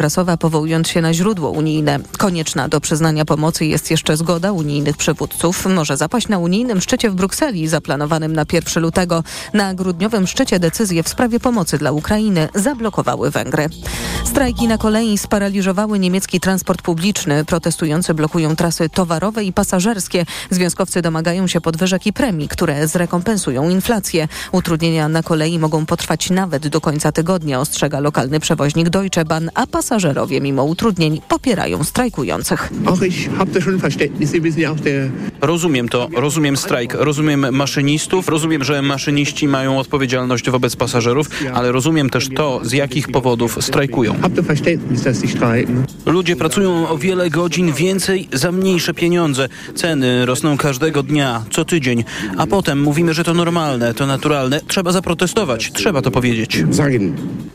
prasowa powołując się na źródło unijne. Konieczna do przyznania pomocy jest jeszcze zgoda unijnych przywódców. Może zapaść na unijnym szczycie w Brukseli zaplanowanym na 1 lutego. Na grudniowym szczycie decyzje w sprawie pomocy dla Ukrainy zablokowały Węgry. Strajki na kolei sparaliżowały niemiecki transport publiczny. Protestujący blokują trasy towarowe i pasażerskie. Związkowcy domagają się podwyżek i premii, które zrekompensują inflację. Utrudnienia na kolei mogą potrwać nawet do końca tygodnia, ostrzega lokalny przewoźnik Deutsche Bahn, a pasażerowie mimo utrudnień popierają strajkujących. Rozumiem to, rozumiem strajk, rozumiem maszynistów, rozumiem, że maszyniści mają odpowiedzialność wobec pasażerów, ale rozumiem też to, z jakich powodów strajkują. Ludzie pracują o wiele godzin więcej za mniejsze pieniądze. Ceny rosną każdego dnia, co tydzień, a potem mówimy, że to normalne, to naturalne. Trzeba zaprotestować, trzeba to powiedzieć.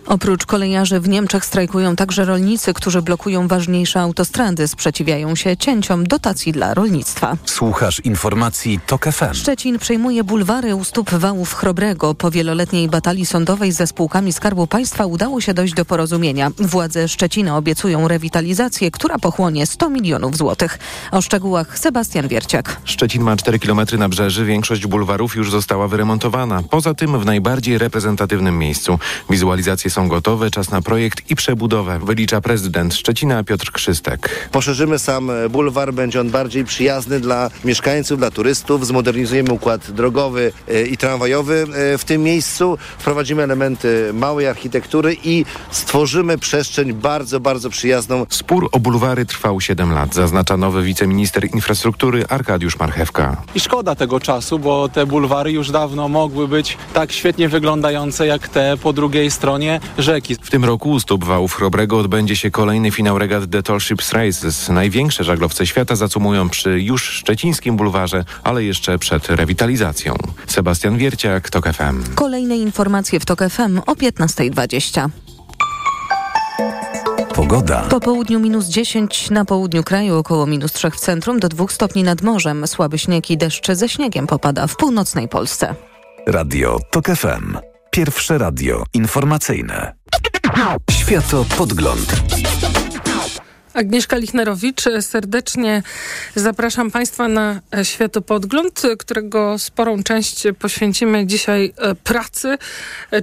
Oprócz kolejarzy w Niemczech strajkują także rolnicy, którzy blokują ważniejsze autostrady, sprzeciwiają się cięciom dotacji dla rolnictwa. Słuchasz informacji TOK FM. Szczecin przejmuje bulwary u stóp wałów Chrobrego. Po wieloletniej batalii sądowej ze spółkami Skarbu Państwa udało się dojść do porozumienia. Władze Szczecina obiecują rewitalizację, która pochłonie 100 milionów złotych. O szczegółach Sebastian Wierciak. Szczecin ma 4 km nabrzeży, większość bulwarów już została wyremontowana. Poza tym w najbardziej reprezentatywnym miejscu. Wizualizacje są gotowe, czas na projekt i przebudowę, wylicza prezydent Szczecina Piotr Krzystek. Poszerzymy sam bulwar, będzie on bardziej przyjazny dla mieszkańców, dla turystów, zmodernizujemy układ drogowy e, i tramwajowy e, w tym miejscu, wprowadzimy elementy małej architektury i stworzymy przestrzeń bardzo, bardzo przyjazną. Spór o bulwary trwał 7 lat, zaznacza nowy wiceminister infrastruktury Arkadiusz Marchewka. I szkoda tego czasu, bo te bulwary już dawno mogły być tak świetnie wyglądające jak te po drugiej stronie rzeki. W tym roku u stóp wałów Chrobrego odbędzie się kolejny finał regat The Tall Ships Races. Największe żaglowce świata zacumują przy już szczecińskim bulwarze, ale jeszcze przed rewitalizacją. Sebastian Wierciak, TOK FM. Kolejne informacje w TOK FM o 15.20. Pogoda. Po południu minus 10 na południu kraju, około minus 3 w centrum, do 2 stopni nad morzem. Słaby śnieg i deszcz ze śniegiem popada w północnej Polsce. Radio TOK FM. Pierwsze radio informacyjne. Światopodgląd. Agnieszka Lichnerowicz, serdecznie zapraszam Państwa na światopodgląd, którego sporą część poświęcimy dzisiaj pracy,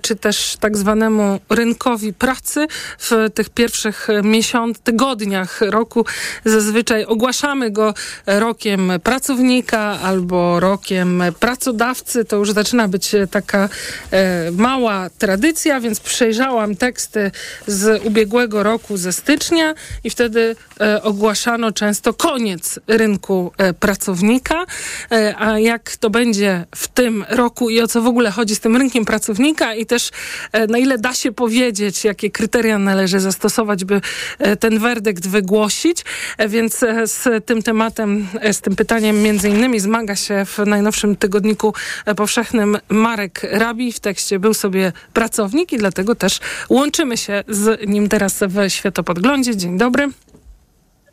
czy też tak zwanemu rynkowi pracy. W tych pierwszych miesiąc, tygodniach roku zazwyczaj ogłaszamy go rokiem pracownika albo rokiem pracodawcy. To już zaczyna być taka mała tradycja, więc przejrzałam teksty z ubiegłego roku, ze stycznia i wtedy e, ogłaszano często koniec rynku e, pracownika, e, a jak to będzie w tym roku i o co w ogóle chodzi z tym rynkiem pracownika i też na ile da się powiedzieć, jakie kryteria należy zastosować, by ten werdykt wygłosić. Więc z tym tematem, z tym pytaniem między innymi zmaga się w najnowszym tygodniku powszechnym Marek Rabi. W tekście był sobie pracownik i dlatego też łączymy się z nim teraz w Światopodglądzie. Dzień dobry.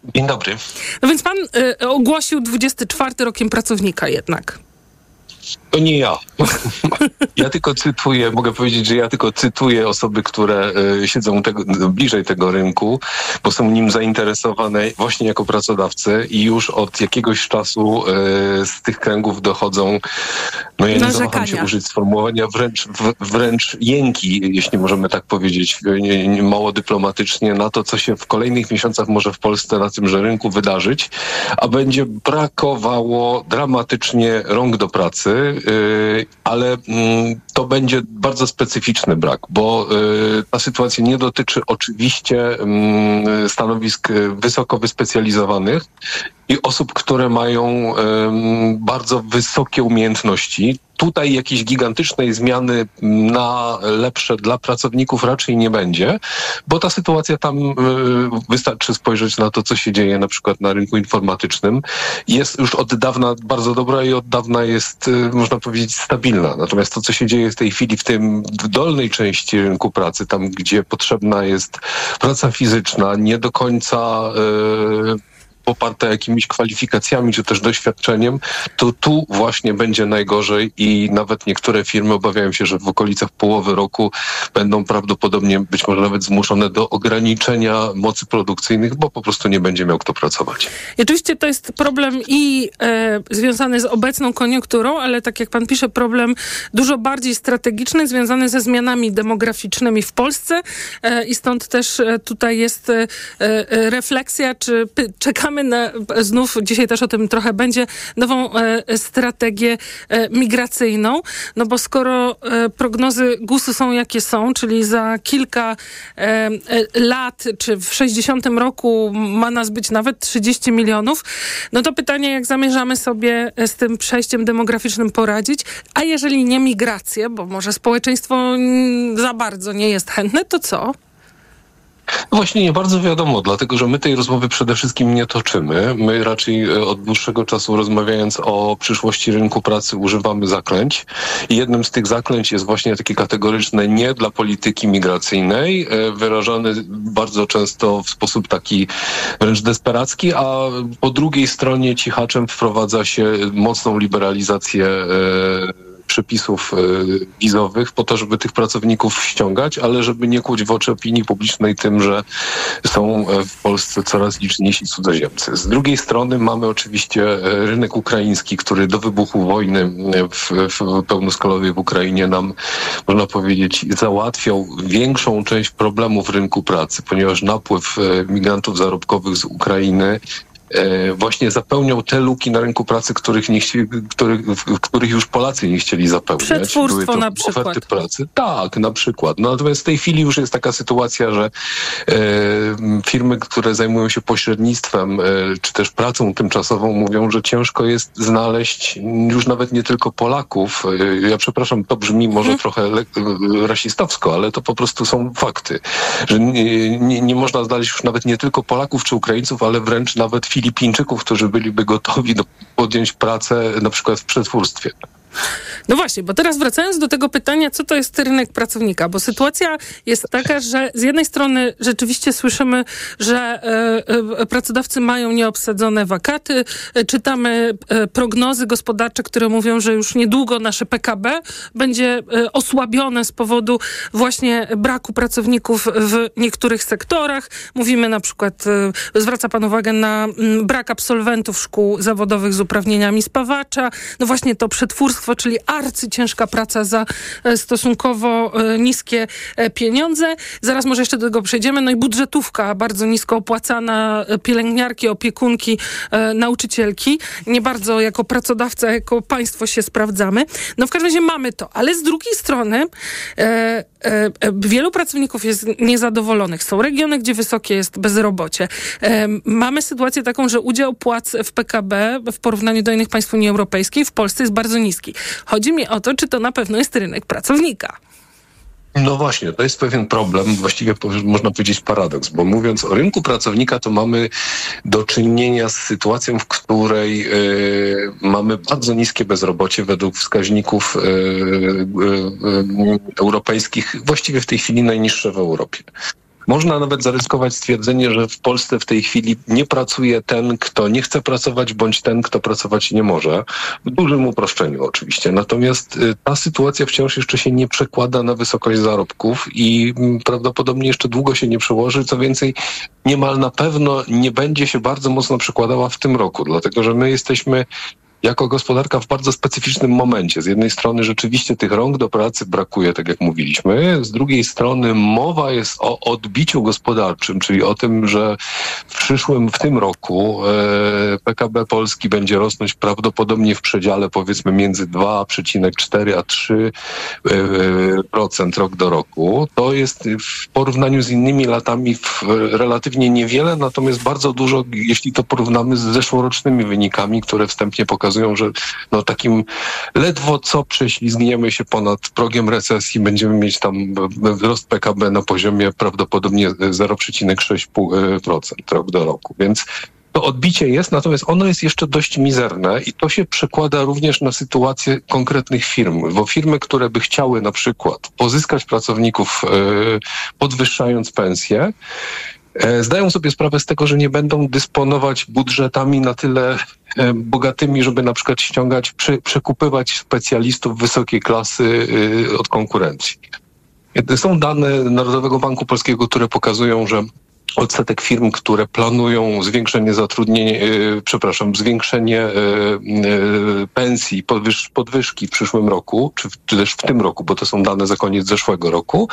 Dzień dobry. No więc pan y, ogłosił 24 rokiem pracownika jednak. To nie ja. Ja tylko cytuję, mogę powiedzieć, że ja tylko cytuję osoby, które e, siedzą tego, bliżej tego rynku, bo są nim zainteresowane właśnie jako pracodawcy i już od jakiegoś czasu e, z tych kręgów dochodzą, no ja nie zawaham się użyć sformułowania, wręcz, wręcz jęki, jeśli możemy tak powiedzieć, nie, mało dyplomatycznie, na to, co się w kolejnych miesiącach może w Polsce na tymże rynku wydarzyć, a będzie brakowało dramatycznie rąk do pracy, yy, ale mm, to będzie bardzo specyficzny brak, bo yy, ta sytuacja nie dotyczy oczywiście mm, stanowisk y, wysoko wyspecjalizowanych i osób, które mają bardzo wysokie umiejętności. Tutaj jakiejś gigantycznej zmiany na lepsze dla pracowników raczej nie będzie, bo ta sytuacja tam y, wystarczy spojrzeć na to, co się dzieje na przykład na rynku informatycznym. Jest już od dawna bardzo dobra i od dawna jest, y, można powiedzieć, stabilna. Natomiast to, co się dzieje w tej chwili w tym w dolnej części rynku pracy, tam gdzie potrzebna jest praca fizyczna, nie do końca poparte jakimiś kwalifikacjami czy też doświadczeniem, to tu właśnie będzie najgorzej i nawet niektóre firmy obawiają się, że w okolicach połowy roku będą prawdopodobnie być może nawet zmuszone do ograniczenia mocy produkcyjnych, bo po prostu nie będzie miał kto pracować. I oczywiście to jest problem i e, związany z obecną koniunkturą, ale tak jak pan pisze, problem dużo bardziej strategiczny, związany ze zmianami demograficznymi w Polsce e, i stąd też e, tutaj jest e, e refleksja, czy czekamy na, znów dzisiaj też o tym trochę będzie, nową e, strategię e, migracyjną, no bo skoro prognozy GUS-u są jakie są, czyli za kilka lat, czy w 60 roku ma nas być nawet 30 milionów, no to pytanie, jak zamierzamy sobie z tym przejściem demograficznym poradzić, a jeżeli nie migrację, bo może społeczeństwo za bardzo nie jest chętne, to co? Właśnie nie bardzo wiadomo, dlatego że my tej rozmowy przede wszystkim nie toczymy. My raczej e, od dłuższego czasu rozmawiając o przyszłości rynku pracy używamy zaklęć i jednym z tych zaklęć jest właśnie takie kategoryczne nie dla polityki migracyjnej, e, wyrażane bardzo często w sposób taki wręcz desperacki, a po drugiej stronie cichaczem wprowadza się mocną liberalizację e, przepisów e, wizowych po to, żeby tych pracowników ściągać, ale żeby nie kłuć w oczy opinii publicznej tym, że są e, w Polsce coraz liczniejsi cudzoziemcy. Z drugiej strony mamy oczywiście e, rynek ukraiński, który do wybuchu wojny w, w pełnoskalowej w Ukrainie nam, można powiedzieć, załatwiał większą część problemów rynku pracy, ponieważ napływ migrantów zarobkowych z Ukrainy właśnie zapełniał te luki na rynku pracy, których, nie chcieli, których, których już Polacy nie chcieli zapełniać. Przetwórstwo na przykład. Oferty pracy. Tak, na przykład. No, natomiast w tej chwili już jest taka sytuacja, że e, firmy, które zajmują się pośrednictwem e, czy też pracą tymczasową mówią, że ciężko jest znaleźć już nawet nie tylko Polaków. E, ja przepraszam, to brzmi może hmm. trochę rasistowsko, ale to po prostu są fakty. Że nie, nie, nie można znaleźć już nawet nie tylko Polaków czy Ukraińców, ale wręcz nawet Filipińczyków, którzy byliby gotowi do podjąć pracę na przykład w przetwórstwie. No właśnie, bo teraz wracając do tego pytania, co to jest rynek pracownika, bo sytuacja jest taka, że z jednej strony rzeczywiście słyszymy, że e, e, pracodawcy mają nieobsadzone wakaty, e, czytamy prognozy gospodarcze, które mówią, że już niedługo nasze PKB będzie osłabione z powodu właśnie braku pracowników w niektórych sektorach. Mówimy na przykład, zwraca pan uwagę na brak absolwentów szkół zawodowych z uprawnieniami spawacza, no właśnie to przetwórstwo, czyli arcyciężka praca za e, stosunkowo e, niskie e, pieniądze. Zaraz może jeszcze do tego przejdziemy. No i budżetówka bardzo nisko opłacana, pielęgniarki, opiekunki, nauczycielki. Nie bardzo jako pracodawca, jako państwo się sprawdzamy. No w każdym razie mamy to, ale z drugiej strony e, e, wielu pracowników jest niezadowolonych. Są regiony, gdzie wysokie jest bezrobocie. E, mamy sytuację taką, że udział płac w PKB w porównaniu do innych państw Unii Europejskiej w Polsce jest bardzo niski. Chodzi mi o to, czy to na pewno jest rynek pracownika. No właśnie, to jest pewien problem, właściwie można powiedzieć paradoks, bo mówiąc o rynku pracownika, to mamy do czynienia z sytuacją, w której y, mamy bardzo niskie bezrobocie według wskaźników y, y, europejskich, właściwie w tej chwili najniższe w Europie. Można nawet zaryzykować stwierdzenie, że w Polsce w tej chwili nie pracuje ten, kto nie chce pracować, bądź ten, kto pracować nie może. W dużym uproszczeniu oczywiście. Natomiast y, ta sytuacja wciąż jeszcze się nie przekłada na wysokość zarobków i mm, prawdopodobnie jeszcze długo się nie przełoży. Co więcej, niemal na pewno nie będzie się bardzo mocno przekładała w tym roku, dlatego że my jesteśmy jako gospodarka w bardzo specyficznym momencie. Z jednej strony rzeczywiście tych rąk do pracy brakuje, tak jak mówiliśmy, z drugiej strony mowa jest o odbiciu gospodarczym, czyli o tym, że przyszłym, w tym roku e, PKB Polski będzie rosnąć prawdopodobnie w przedziale powiedzmy między 2,4 a 3 e, procent rok do roku. To jest w porównaniu z innymi latami relatywnie niewiele, natomiast bardzo dużo, jeśli to porównamy z zeszłorocznymi wynikami, które wstępnie pokazują, że no takim ledwo co prześlizgniemy się ponad progiem recesji, będziemy mieć tam wzrost PKB na poziomie prawdopodobnie 0,6% rok do roku. Więc to odbicie jest, natomiast ono jest jeszcze dość mizerne i to się przekłada również na sytuację konkretnych firm, bo firmy, które by chciały na przykład pozyskać pracowników, e, podwyższając pensje, e, zdają sobie sprawę z tego, że nie będą dysponować budżetami na tyle e, bogatymi, żeby na przykład ściągać, przekupywać specjalistów wysokiej klasy od konkurencji. Są dane Narodowego Banku Polskiego, które pokazują, że odsetek firm, które planują zwiększenie zatrudnienia, yy, przepraszam, zwiększenie yy, yy, pensji, podwyż, podwyżki w przyszłym roku, czy, też w tym roku, bo to są dane za koniec zeszłego roku,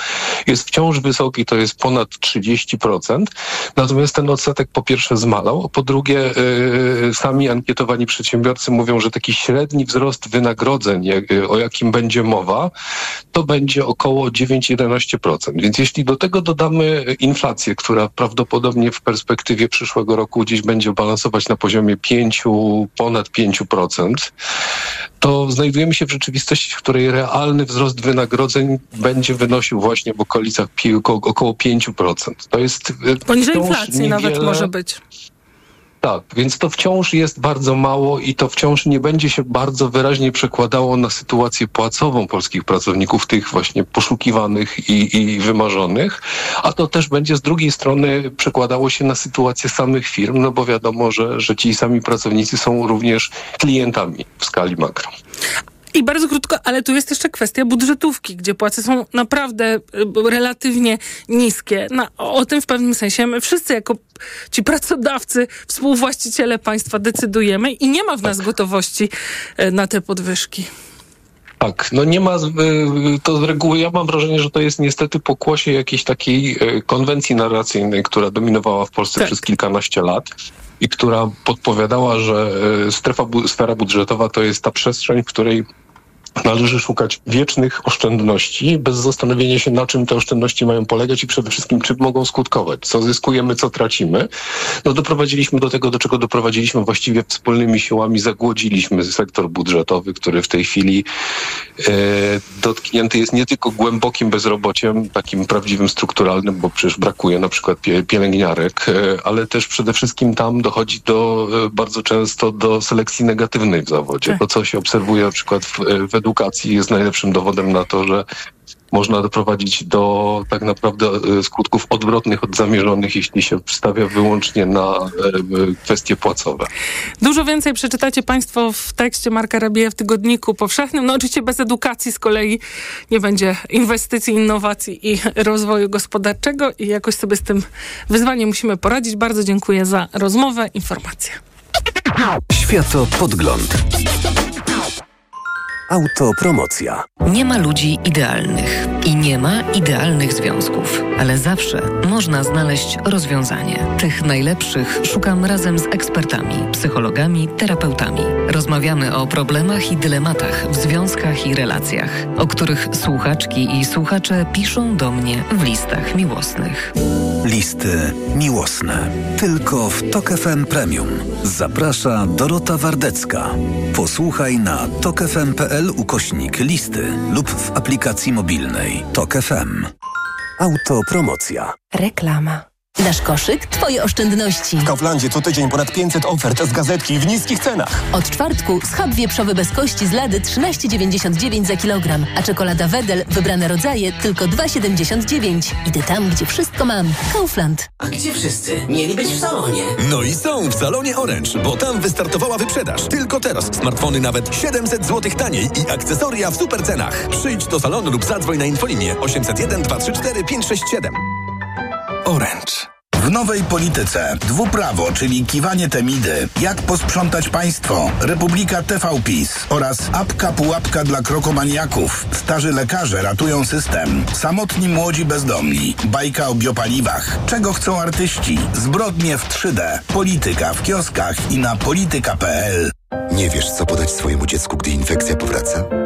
jest wciąż wysoki, to jest ponad 30%. Natomiast ten odsetek po pierwsze zmalał, a po drugie sami ankietowani przedsiębiorcy mówią, że taki średni wzrost wynagrodzeń, o jakim będzie mowa, to będzie około 9-11%. Więc jeśli do tego dodamy inflację, która w perspektywie przyszłego roku gdzieś będzie balansować na poziomie 5, ponad 5%, to znajdujemy się w rzeczywistości, w której realny wzrost wynagrodzeń będzie wynosił właśnie w okolicach około 5%. To jest e, poniżej inflacji niewiele... nawet może być. Tak, więc to wciąż jest bardzo mało i to wciąż nie będzie się bardzo wyraźnie przekładało na sytuację płacową polskich pracowników, tych właśnie poszukiwanych i, i wymarzonych, a to też będzie z drugiej strony przekładało się na sytuację samych firm, no bo wiadomo, że, że ci sami pracownicy są również klientami w skali makro. I bardzo krótko, ale tu jest jeszcze kwestia budżetówki, gdzie płace są naprawdę y, relatywnie niskie. No, o tym w pewnym sensie my wszyscy jako ci pracodawcy, współwłaściciele państwa decydujemy i nie ma w nas gotowości y, na te podwyżki. Tak, no nie ma, y, to z reguły ja mam wrażenie, że to jest niestety pokłosie jakiejś takiej konwencji narracyjnej, która dominowała w Polsce tak. przez kilkanaście lat i która podpowiadała, że strefa, sfera budżetowa to jest ta przestrzeń, w której należy szukać wiecznych oszczędności, bez zastanowienia się, na czym te oszczędności mają polegać i przede wszystkim, czym mogą skutkować, co zyskujemy, co tracimy. No doprowadziliśmy do tego, do czego doprowadziliśmy właściwie wspólnymi siłami, zagłodziliśmy sektor budżetowy, który w tej chwili e, dotknięty jest nie tylko głębokim bezrobociem, takim prawdziwym strukturalnym, bo przecież brakuje na przykład pielęgniarek, e, ale też przede wszystkim tam dochodzi do e, bardzo często do selekcji negatywnej w zawodzie. Tak. To, co się obserwuje na przykład w, w edukacji jest najlepszym dowodem na to, że można doprowadzić do tak naprawdę e, skutków odwrotnych od zamierzonych, jeśli się wstawia wyłącznie na e, kwestie płacowe. Dużo więcej przeczytacie Państwo w tekście Marka Rabija w Tygodniku Powszechnym. No oczywiście bez edukacji z kolei nie będzie inwestycji, innowacji i rozwoju gospodarczego i jakoś sobie z tym wyzwaniem musimy poradzić. Bardzo dziękuję za rozmowę, informacje. Światopodgląd. Autopromocja. Nie ma ludzi idealnych i nie ma idealnych związków, ale zawsze można znaleźć rozwiązanie. Tych najlepszych szukam razem z ekspertami, psychologami, terapeutami. Rozmawiamy o problemach i dylematach w związkach i relacjach, o których słuchaczki i słuchacze piszą do mnie w listach miłosnych. Listy miłosne. Tylko w Tok FM Premium. Zaprasza Dorota Wardecka. Posłuchaj na tokefm.pl ukośnik listy lub w aplikacji mobilnej Tok FM. Autopromocja. Reklama. Nasz koszyk, Twoje oszczędności. W Kauflandzie co tydzień ponad 500 ofert z gazetki w niskich cenach. Od czwartku schab wieprzowy bez kości z lady 13,99 za kilogram, a czekolada Wedel, wybrane rodzaje, tylko 2,79. Idę tam, gdzie wszystko mam. Kaufland. A gdzie wszyscy? Mieli być w salonie. No i są w salonie Orange, bo tam wystartowała wyprzedaż. Tylko teraz smartfony nawet 700 zł taniej i akcesoria w super cenach. Przyjdź do salonu lub zadzwoń na infolinię 801 234 567. Orange. W nowej polityce dwuprawo, czyli kiwanie temidy, jak posprzątać państwo, Republika TVPiS oraz apka pułapka dla krokomaniaków, starzy lekarze ratują system, samotni młodzi bezdomni, bajka o biopaliwach, czego chcą artyści, zbrodnie w 3D, polityka w kioskach i na polityka.pl. Nie wiesz, co podać swojemu dziecku, gdy infekcja powraca?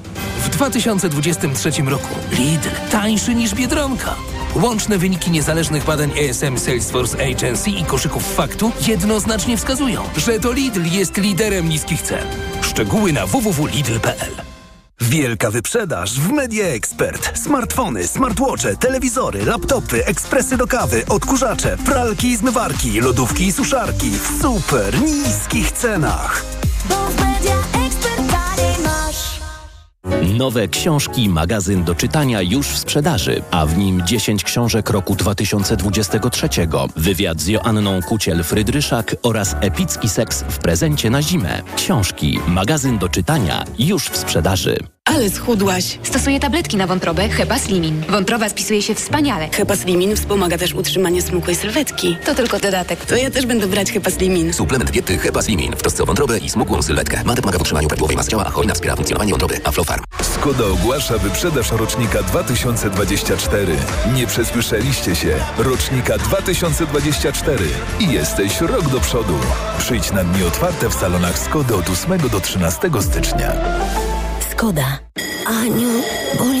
W 2023 roku Lidl tańszy niż Biedronka. Łączne wyniki niezależnych badań ESM Salesforce Agency i koszyków faktu jednoznacznie wskazują, że to Lidl jest liderem niskich cen. Szczegóły na www.lidl.pl Wielka wyprzedaż w Media Expert. Smartfony, smartwatche, telewizory, laptopy, ekspresy do kawy, odkurzacze, pralki i zmywarki, lodówki i suszarki w super niskich cenach. Nowe książki, magazyn do czytania już w sprzedaży, a w nim 10 książek roku 2023, wywiad z Joanną Kuciel-Frydryszak oraz epicki seks w prezencie na zimę. Książki, magazyn do czytania już w sprzedaży. Ale schudłaś. Stosuję tabletki na wątrobę Hepa Slimin. Wątroba spisuje się wspaniale. Hepa Slimin wspomaga też utrzymanie smukłej sylwetki. To tylko dodatek. To ja też będę brać Hepa Slimin. Suplement diety Hepa Slimin w trosce o wątrobę i smukłą sylwetkę. Mate pomaga w utrzymaniu prawidłowej masy ciała, a hojna wspiera funkcjonowanie wątroby. Aflofarm. Skoda ogłasza wyprzedaż rocznika 2024. Nie przesłyszeliście się. Rocznika 2024. I jesteś rok do przodu. Przyjdź na dni otwarte w salonach Skody od 8 do 13 stycznia. Aniu, boli mnie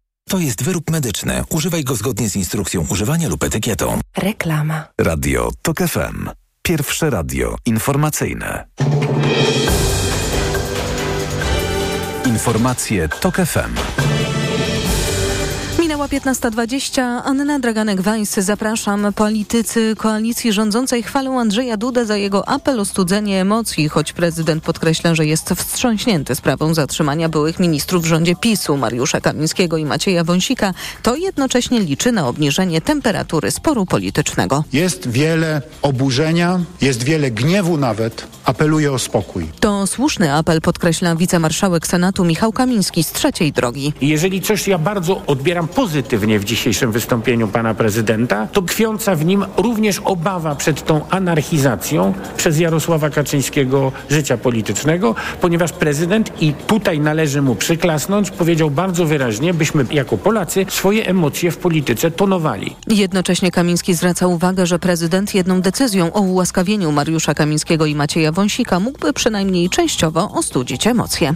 To jest wyrób medyczny. Używaj go zgodnie z instrukcją używania lub etykietą. Reklama. Radio TOK FM. Pierwsze radio informacyjne. Informacje TOK FM. Minęła 15.20. Anna Draganek-Weiss. Zapraszam. Politycy koalicji rządzącej chwalą Andrzeja Dudę za jego apel o studzenie emocji, choć prezydent podkreśla, że jest wstrząśnięty sprawą zatrzymania byłych ministrów w rządzie PiSu Mariusza Kamińskiego i Macieja Wąsika. To jednocześnie liczy na obniżenie temperatury sporu politycznego. Jest wiele oburzenia, jest wiele gniewu nawet. Apeluję o spokój. To słuszny apel, podkreśla wicemarszałek Senatu Michał Kamiński z trzeciej drogi. Jeżeli coś ja bardzo odbieram pozytywnie w dzisiejszym wystąpieniu pana prezydenta, to tkwiąca w nim również obawa przed tą anarchizacją przez Jarosława Kaczyńskiego życia politycznego, ponieważ prezydent, i tutaj należy mu przyklasnąć, powiedział bardzo wyraźnie, byśmy jako Polacy swoje emocje w polityce tonowali. Jednocześnie Kamiński zwraca uwagę, że prezydent jedną decyzją o ułaskawieniu Mariusza Kamińskiego i Macieja Wąsika mógłby przynajmniej częściowo ostudzić emocje.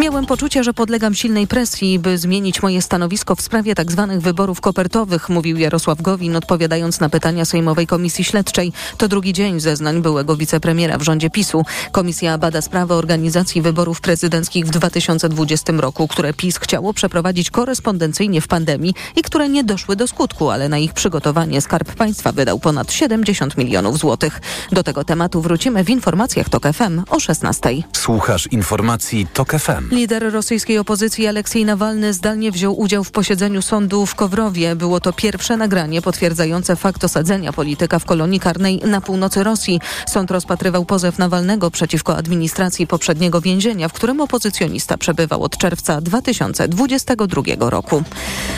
Miałem poczucie, że podlegam silnej presji, by zmienić moje stanowisko w sprawie tzw. Wyborów kopertowych, mówił Jarosław Gowin, odpowiadając na pytania Sejmowej Komisji Śledczej. To drugi dzień zeznań byłego wicepremiera w rządzie PiSu. Komisja bada sprawę organizacji wyborów prezydenckich w 2020 roku, które PiS chciało przeprowadzić korespondencyjnie w pandemii i które nie doszły do skutku, ale na ich przygotowanie Skarb Państwa wydał ponad 70 milionów złotych. Do tego tematu wrócimy w informacjach TOK FM o 16. Słuchasz informacji TOK FM. Lider rosyjskiej opozycji Aleksiej Nawalny zdalnie wziął udział w posiedzeniu sądu w Kowrowie. Było to pierwsze nagranie potwierdzające fakt osadzenia polityka w kolonii karnej na północy Rosji. Sąd rozpatrywał pozew Nawalnego przeciwko administracji poprzedniego więzienia, w którym opozycjonista przebywał od czerwca 2022 roku.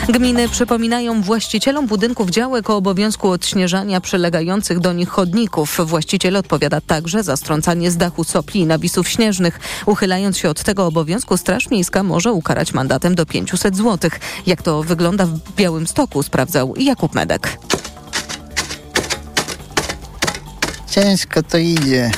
Gminy przypominają właścicielom budynków działek o obowiązku odśnieżania przylegających do nich chodników. Właściciel odpowiada także za strącanie z dachu sopli i nawisów śnieżnych. Uchylając się od tego obowiązku, Straż Miejska może ukarać mandatem do 500 zł. Jak to wygląda w Białymstoku, sprawdzał Jakub Medek. Ciężko to idzie.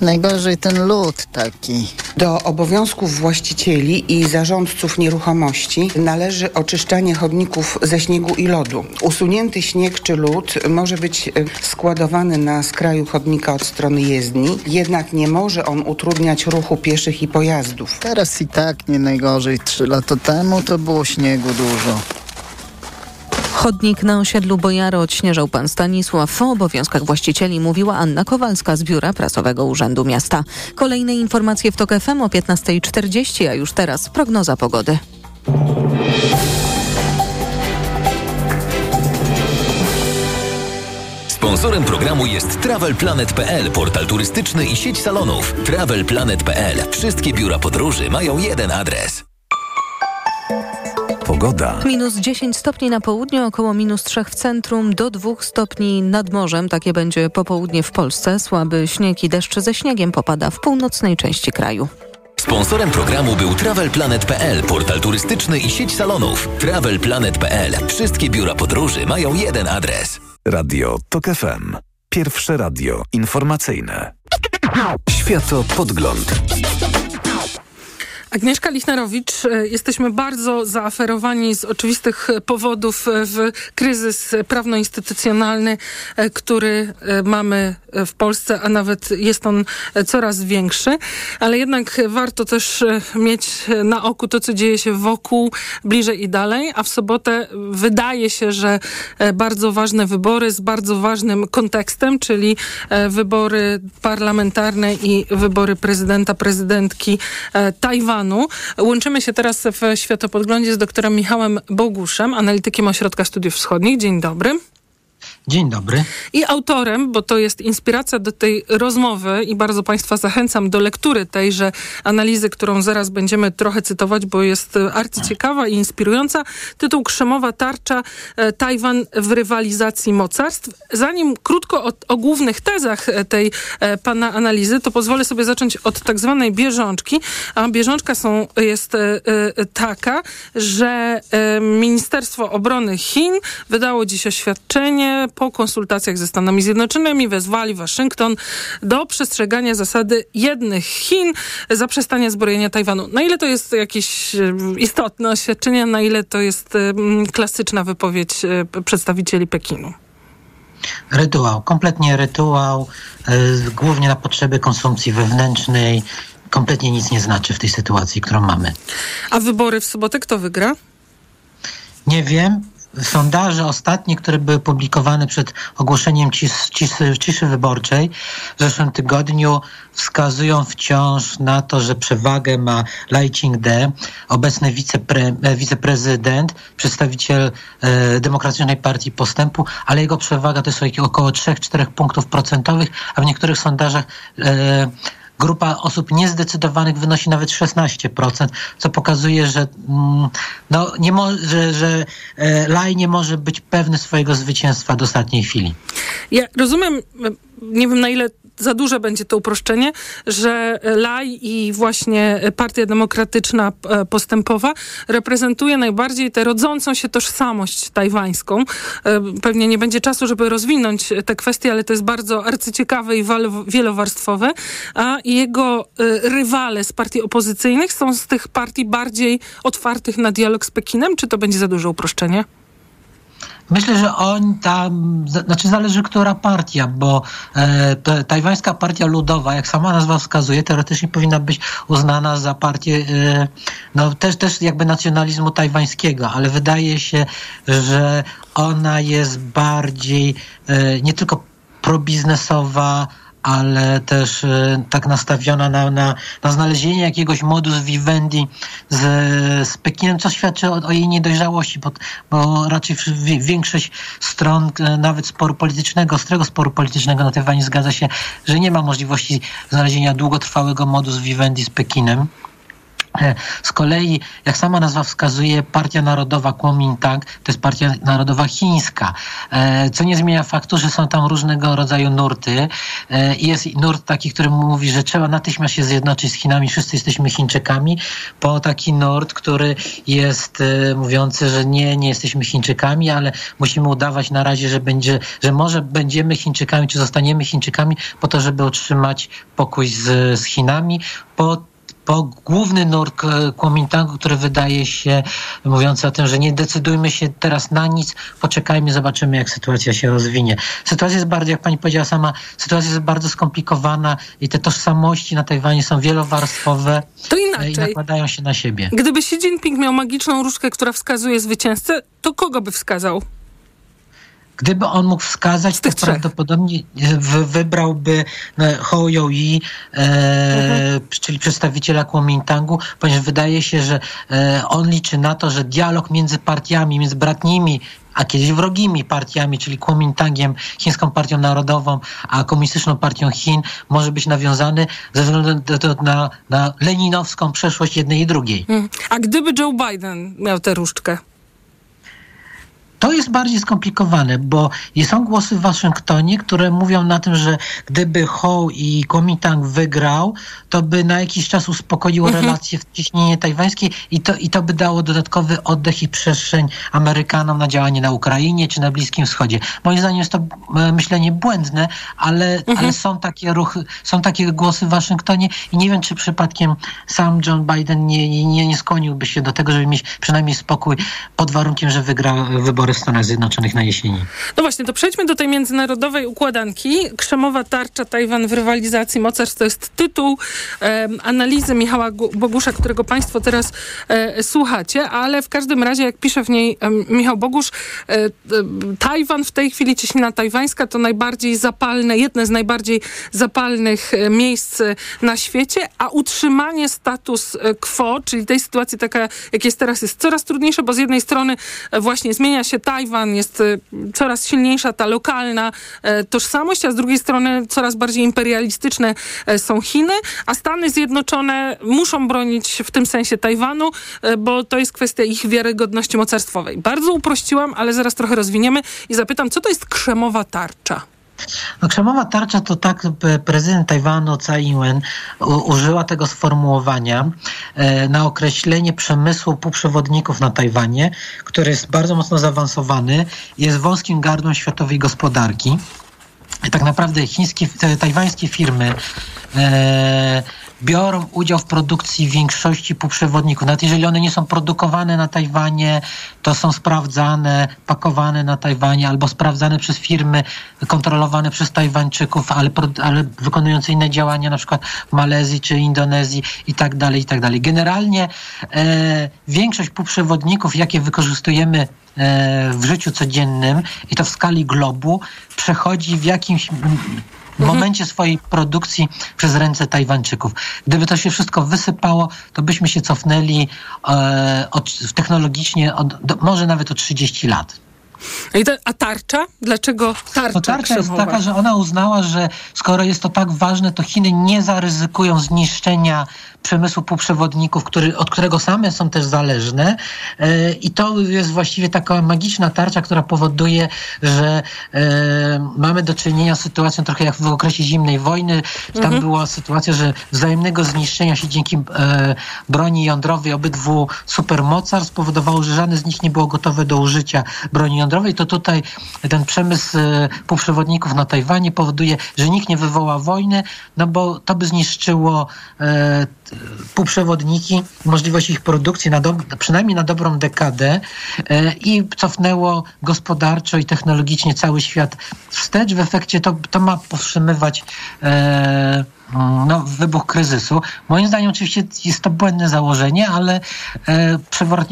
Najgorzej ten lód taki. Do obowiązków właścicieli i zarządców nieruchomości należy oczyszczanie chodników ze śniegu i lodu. Usunięty śnieg czy lód może być składowany na skraju chodnika od strony jezdni, jednak nie może on utrudniać ruchu pieszych i pojazdów. Teraz i tak nie najgorzej. Trzy lata temu to było śniegu dużo. Chodnik na osiedlu Bojaro odśnieżał pan Stanisław. O obowiązkach właścicieli mówiła Anna Kowalska z Biura Prasowego Urzędu Miasta. Kolejne informacje w TOK FM o 15.40, a już teraz prognoza pogody. Sponsorem programu jest TravelPlanet.pl, portal turystyczny i sieć salonów. TravelPlanet.pl. Wszystkie biura podróży mają jeden adres. Pogoda. Minus 10 stopni na południu, około minus 3 w centrum, do 2 stopni nad morzem. Takie będzie popołudnie w Polsce. Słaby śnieg i deszcz ze śniegiem popada w północnej części kraju. Sponsorem programu był TravelPlanet.pl, portal turystyczny i sieć salonów. TravelPlanet.pl. Wszystkie biura podróży mają jeden adres. Radio TOK FM. Pierwsze radio informacyjne. Światopodgląd. Agnieszka Lichnerowicz, e, jesteśmy bardzo zaaferowani z oczywistych powodów w kryzys prawno-instytucjonalny, e, który e, mamy w Polsce, a nawet jest on coraz większy. Ale jednak warto też mieć na oku to, co dzieje się wokół, bliżej i dalej. A w sobotę wydaje się, że bardzo ważne wybory z bardzo ważnym kontekstem, czyli wybory parlamentarne i wybory prezydenta, prezydentki Tajwanu. Łączymy się teraz w Światopodglądzie z doktorem Michałem Boguszem, analitykiem Ośrodka Studiów Wschodnich. Dzień dobry. Dzień dobry. I autorem, bo to jest inspiracja do tej rozmowy i bardzo Państwa zachęcam do lektury tejże analizy, którą zaraz będziemy trochę cytować, bo jest arcyciekawa i inspirująca. Tytuł Krzemowa tarcza e, Tajwan w rywalizacji mocarstw. Zanim krótko o, o głównych tezach e, tej e, pana analizy, to pozwolę sobie zacząć od tak zwanej bieżączki. A bieżączka są, jest taka, że Ministerstwo Obrony Chin wydało dziś oświadczenie po konsultacjach ze Stanami Zjednoczonymi wezwali Waszyngton do przestrzegania zasady jednych Chin, zaprzestania zbrojenia Tajwanu. Na ile to jest jakieś e, istotne oświadczenie, na ile to jest klasyczna wypowiedź e, przedstawicieli Pekinu? Rytuał, kompletnie rytuał, głównie na potrzeby konsumpcji wewnętrznej. Kompletnie nic nie znaczy w tej sytuacji, którą mamy. A wybory w sobotę kto wygra? Nie wiem sondaże ostatnie, które były publikowane przed ogłoszeniem ciszy, wyborczej w zeszłym tygodniu wskazują wciąż na to, że przewagę ma Lai Ching-de, obecny wicepre, e, wiceprezydent, przedstawiciel e, Demokratycznej Partii Postępu, ale jego przewaga to jest około 3-4 punktów procentowych, a w niektórych sondażach e, grupa osób niezdecydowanych wynosi nawet 16%, co pokazuje, że, mm, no, nie mo- że, że e, Laj nie może być pewny swojego zwycięstwa do ostatniej chwili. Ja rozumiem, nie wiem na ile za duże będzie to uproszczenie, że Laj i właśnie Partia Demokratyczna e, Postępowa reprezentuje najbardziej tę rodzącą się tożsamość tajwańską. E, pewnie nie będzie czasu, żeby rozwinąć te kwestie, ale to jest bardzo arcyciekawe i wielowarstwowe. A jego e, rywale z partii opozycyjnych są z tych partii bardziej otwartych na dialog z Pekinem, czy to będzie za duże uproszczenie? Myślę, że on tam, znaczy zależy która partia, bo e, tajwańska partia ludowa, jak sama nazwa wskazuje, teoretycznie powinna być uznana za partię e, no też, też jakby nacjonalizmu tajwańskiego, ale wydaje się, że ona jest bardziej e, nie tylko probiznesowa, ale też e, tak nastawiona na, na, na znalezienie jakiegoś modus vivendi z, z Pekinem, co świadczy o, o jej niedojrzałości, bo, bo raczej większość stron e, nawet sporu politycznego, ostrego sporu politycznego na Tajwanie zgadza się, że nie ma możliwości znalezienia długotrwałego modus vivendi z Pekinem. E, z kolei, jak sama nazwa wskazuje, Partia Narodowa Kuomintang to jest Partia Narodowa Chińska, e, co nie zmienia faktu, że są tam różnego rodzaju nurty. E, jest nurt taki, który mówi, że trzeba natychmiast się zjednoczyć z Chinami, wszyscy jesteśmy Chińczykami, po taki nurt, który jest mówiący, że nie, nie jesteśmy Chińczykami, ale musimy udawać na razie, że będzie, że może będziemy Chińczykami, czy zostaniemy Chińczykami po to, żeby utrzymać pokój z, z Chinami, po po główny nurt Kuomintangu, który wydaje się mówiący o tym, że nie decydujmy się teraz na nic, poczekajmy, zobaczymy, jak sytuacja się rozwinie. Sytuacja jest bardzo, jak pani powiedziała sama, sytuacja jest bardzo skomplikowana i te tożsamości na Tajwanie są wielowarstwowe to inaczej. i nakładają się na siebie. Gdyby Xi Jinping miał magiczną różdżkę, która wskazuje zwycięzcę, to kogo by wskazał? Gdyby on mógł wskazać, to prawdopodobnie wybrałby e, Ho Yi, e, mhm. czyli przedstawiciela Kuomintangu, ponieważ wydaje się, że e, on liczy na to, że dialog między partiami, między bratnimi a kiedyś wrogimi partiami, czyli Kuomintangiem, Chińską Partią Narodową, a Komunistyczną Partią Chin, może być nawiązany ze względu na, na leninowską przeszłość jednej i drugiej. Hmm. A gdyby Joe Biden miał tę różdżkę? To jest bardziej skomplikowane, bo są głosy w Waszyngtonie, które mówią na tym, że gdyby Ho i Kuomintang wygrał, to by na jakiś czas uspokoiło mhm. relacje w ciśnienie tajwańskie i to, i to by dało dodatkowy oddech i przestrzeń Amerykanom na działanie na Ukrainie czy na Bliskim Wschodzie. Moim zdaniem jest to e, myślenie błędne, ale, mhm. ale są takie ruchy, są takie głosy w Waszyngtonie i nie wiem, czy przypadkiem sam John Biden nie, nie, nie skłoniłby się do tego, żeby mieć przynajmniej spokój pod warunkiem, że wygra wybory wybory w Stanach Zjednoczonych na jesieni. No właśnie, to przejdźmy do tej międzynarodowej układanki. Krzemowa tarcza Tajwan w rywalizacji mocarstw to jest tytuł e, analizy Michała Bogusza, którego Państwo teraz e, słuchacie, ale w każdym razie, jak pisze w niej e, Michał Bogusz, e, Tajwan w tej chwili, cieśnina tajwańska to najbardziej zapalne, jedne z najbardziej zapalnych e, miejsc na świecie, a utrzymanie status e, quo, czyli tej sytuacji taka, jak jest teraz, jest coraz trudniejsze, bo z jednej strony właśnie zmienia się Tajwan, jest y, coraz silniejsza ta lokalna e, tożsamość, a z drugiej strony coraz bardziej imperialistyczne e, są Chiny, a Stany Zjednoczone muszą bronić w tym sensie Tajwanu, e, bo to jest kwestia ich wiarygodności mocarstwowej. Bardzo uprościłam, ale zaraz trochę rozwiniemy i zapytam, co to jest krzemowa tarcza? No, krzemowa tarcza to tak prezydent Tajwanu Tsai Ing-wen użyła tego sformułowania e, na określenie przemysłu półprzewodników na Tajwanie, który jest bardzo mocno zaawansowany, jest wąskim gardłem światowej gospodarki. I tak naprawdę chińskie, tajwańskie firmy e, biorą udział w produkcji większości półprzewodników. Nawet jeżeli one nie są produkowane na Tajwanie, to są sprawdzane, pakowane na Tajwanie albo sprawdzane przez firmy kontrolowane przez Tajwańczyków, ale, ale wykonujące inne działania, na przykład w Malezji czy Indonezji i tak dalej, i tak dalej. Generalnie e, większość półprzewodników, jakie wykorzystujemy e, w życiu codziennym i to w skali globu, przechodzi w jakimś w mhm. momencie swojej produkcji przez ręce Tajwańczyków. Gdyby to się wszystko wysypało, to byśmy się cofnęli e, od, technologicznie od, do, może nawet o 30 lat. A tarcza? Dlaczego tarcza? No tarcza jest taka, że ona uznała, że skoro jest to tak ważne, to Chiny nie zaryzykują zniszczenia przemysłu półprzewodników, który, od którego same są też zależne. E, I to jest właściwie taka magiczna tarcza, która powoduje, że e, mamy do czynienia z sytuacją trochę jak w okresie zimnej wojny. Tam mhm. była sytuacja, że wzajemnego zniszczenia się dzięki e, broni jądrowej obydwu supermocarstw spowodowało, że żadne z nich nie było gotowe do użycia broni jądrowej. To tutaj ten przemysł półprzewodników na Tajwanie powoduje, że nikt nie wywoła wojny, no bo to by zniszczyło półprzewodniki, możliwość ich produkcji na przynajmniej na dobrą dekadę e, i cofnęło gospodarczo i technologicznie cały świat wstecz. W efekcie to, to ma powstrzymywać e, no, wybuch kryzysu. Moim zdaniem oczywiście jest to błędne założenie, ale e,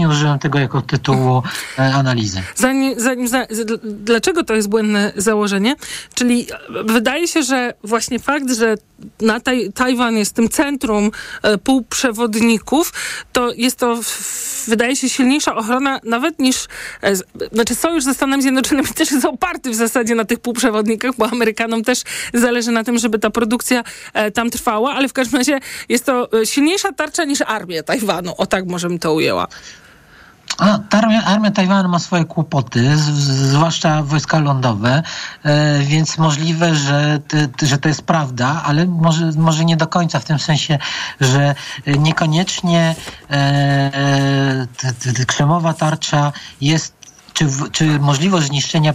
użyłem tego jako tytułu e, analizy. Zanim, zanim, za, dlaczego to jest błędne założenie? Czyli wydaje się, że właśnie fakt, że na taj, Tajwan jest tym centrum e, półprzewodników, to jest to, wydaje się, silniejsza ochrona nawet niż, e, znaczy sojusz ze Stanami Zjednoczonymi też jest oparty w zasadzie na tych półprzewodnikach, bo Amerykanom też zależy na tym, żeby ta produkcja e, tam trwała, ale w każdym razie jest to e, silniejsza tarcza niż armia Tajwanu, o tak możemy to ujęła. A, armia, armia Tajwanu ma swoje kłopoty, z, zwłaszcza wojska lądowe, e, więc możliwe, że, te, że to jest prawda, ale może, może nie do końca w tym sensie, że niekoniecznie e, krzemowa tarcza jest czy, czy możliwość zniszczenia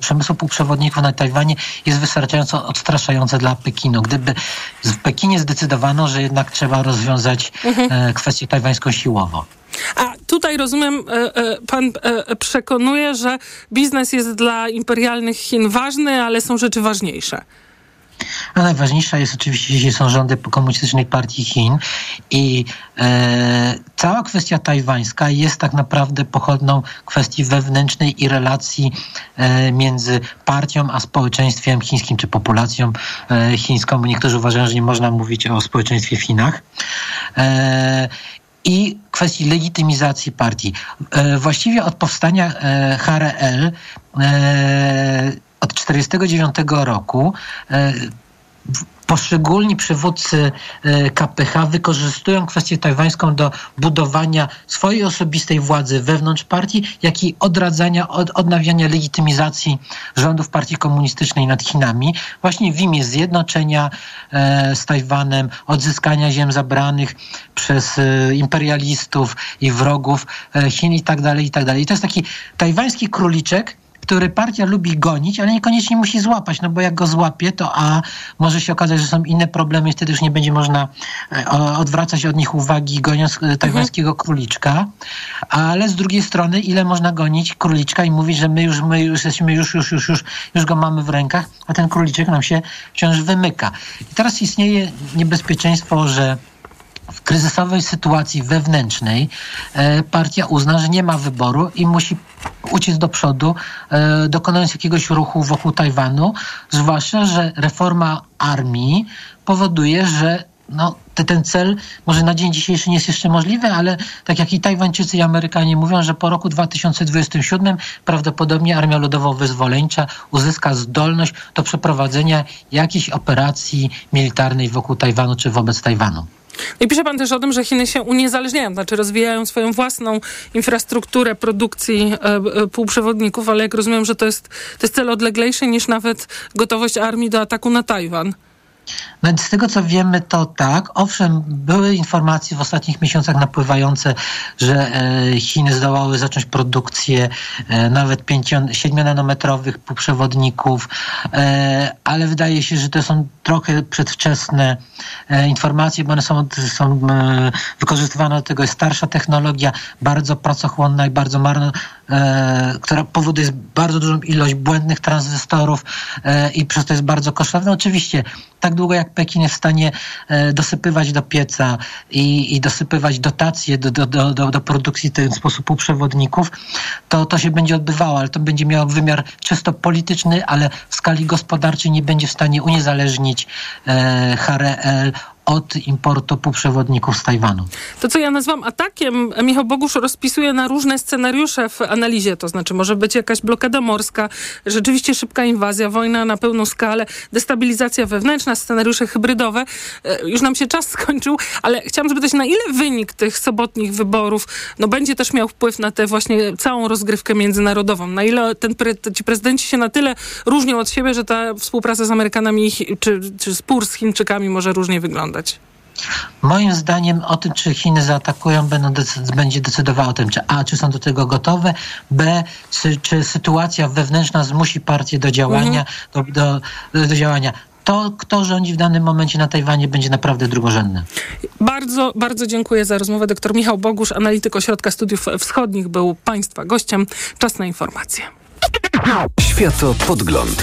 przemysłu półprzewodników na Tajwanie jest wystarczająco odstraszająca dla Pekinu? Gdyby w Pekinie zdecydowano, że jednak trzeba rozwiązać mhm. E, kwestię tajwańską siłowo. A tutaj rozumiem, e, e, pan przekonuje, że biznes jest dla imperialnych Chin ważny, ale są rzeczy ważniejsze. A najważniejsza jest oczywiście, jeśli są rządy komunistycznej partii Chin i e, cała kwestia tajwańska jest tak naprawdę pochodną kwestii wewnętrznej i relacji e, między partią a społeczeństwem chińskim, czy populacją e, chińską, bo niektórzy uważają, że nie można mówić o społeczeństwie w Chinach. E, i kwestii legitymizacji partii. Właściwie od powstania HRL od 1949 roku poszczególni przywódcy e, KPH wykorzystują kwestię tajwańską do budowania swojej osobistej władzy wewnątrz partii, jak i odradzania, od, odnawiania legitymizacji rządów partii komunistycznej nad Chinami, właśnie w imię zjednoczenia e, z Tajwanem, odzyskania ziem zabranych przez e, imperialistów i wrogów Chin i tak dalej, i tak dalej. I to jest taki tajwański króliczek, który partia lubi gonić, ale niekoniecznie musi złapać, no bo jak go złapie, to a może się okazać, że są inne problemy i wtedy już nie będzie można e, odwracać od nich uwagi goniąc e, tajwańskiego mhm. króliczka, ale z drugiej strony ile można gonić króliczka i mówić, że my już, my już jesteśmy, już, już, już, już, już go mamy w rękach, a ten króliczek nam się wciąż wymyka. I teraz istnieje niebezpieczeństwo, że w kryzysowej sytuacji wewnętrznej e, partia uzna, że nie ma wyboru i musi uciec do przodu, e, dokonując jakiegoś ruchu wokół Tajwanu, zwłaszcza, że reforma armii powoduje, że no, ten cel może na dzień dzisiejszy nie jest jeszcze możliwy, ale tak jak i Tajwańczycy i Amerykanie mówią, że po roku 2027 prawdopodobnie Armia Ludowo-Wyzwoleńcza uzyska zdolność do przeprowadzenia jakiejś operacji militarnej wokół Tajwanu czy wobec Tajwanu. No I pisze pan też o tym, że Chiny się uniezależniają, znaczy rozwijają swoją własną infrastrukturę produkcji e, e, półprzewodników, ale jak rozumiem, że to jest, to jest cel odleglejszy niż nawet gotowość armii do ataku na Tajwan. No z tego co wiemy, to tak. Owszem, były informacje w ostatnich miesiącach napływające, że e, Chiny zdołały zacząć produkcję e, nawet 7-nanometrowych półprzewodników, e, ale wydaje się, że to są trochę przedwczesne informacje, bo one są, są wykorzystywane do tego. Jest starsza technologia, bardzo pracochłonna i bardzo marna, która powoduje bardzo dużą ilość błędnych tranzystorów i przez to jest bardzo kosztowne. Oczywiście, tak długo jak Pekin jest w stanie e, dosypywać do pieca i, i dosypywać dotacje do, do, do, do produkcji w ten sposób półprzewodników, to to się będzie odbywało, ale to będzie miało wymiar czysto polityczny, ale w skali gospodarczej nie będzie w stanie uniezależnić e, HRL od importu półprzewodników z Tajwanu. To, co ja nazywam atakiem, Michał Bogusz rozpisuje na różne scenariusze w analizie, to znaczy może być jakaś blokada morska, rzeczywiście szybka inwazja, wojna na pełną skalę, destabilizacja wewnętrzna, scenariusze hybrydowe. E, już nam się czas skończył, ale chciałam zapytać, na ile wynik tych sobotnich wyborów no, będzie też miał wpływ na tę właśnie całą rozgrywkę międzynarodową? Na ile ten, ci prezydenci się na tyle różnią od siebie, że ta współpraca z Amerykanami czy, czy spór z Chińczykami może różnie wyglądać? Moim zdaniem o tym, czy Chiny zaatakują, będą decyd będzie decydowało o tym, czy A, czy są do tego gotowe, B, czy, czy sytuacja wewnętrzna zmusi partię do działania, mhm. do, do, do działania to, kto rządzi w danym momencie na Tajwanie, będzie naprawdę drugorzędne. Bardzo, bardzo dziękuję za rozmowę. Doktor Michał Bogusz, analityk Ośrodka Studiów Wschodnich, był Państwa gościem. Czas na informacje. Światopodgląd.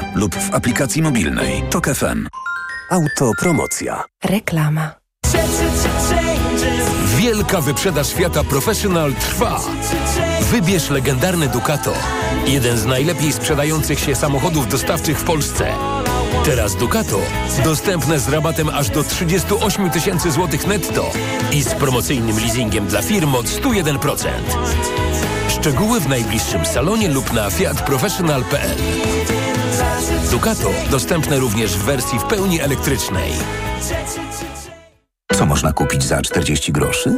lub w aplikacji mobilnej Tok FM. Autopromocja. Reklama. Wielka wyprzedaż świata Professional trwa. Wybierz legendarny Ducato. Jeden z najlepiej sprzedających się samochodów dostawczych w Polsce. Teraz Ducato dostępne z rabatem aż do 38 tysięcy złotych netto i z promocyjnym leasingiem dla firm od 101%. Szczegóły w najbliższym salonie lub na fiatprofessional.pl. Ducato dostępne również w wersji w pełni elektrycznej. Co można kupić za 40 groszy?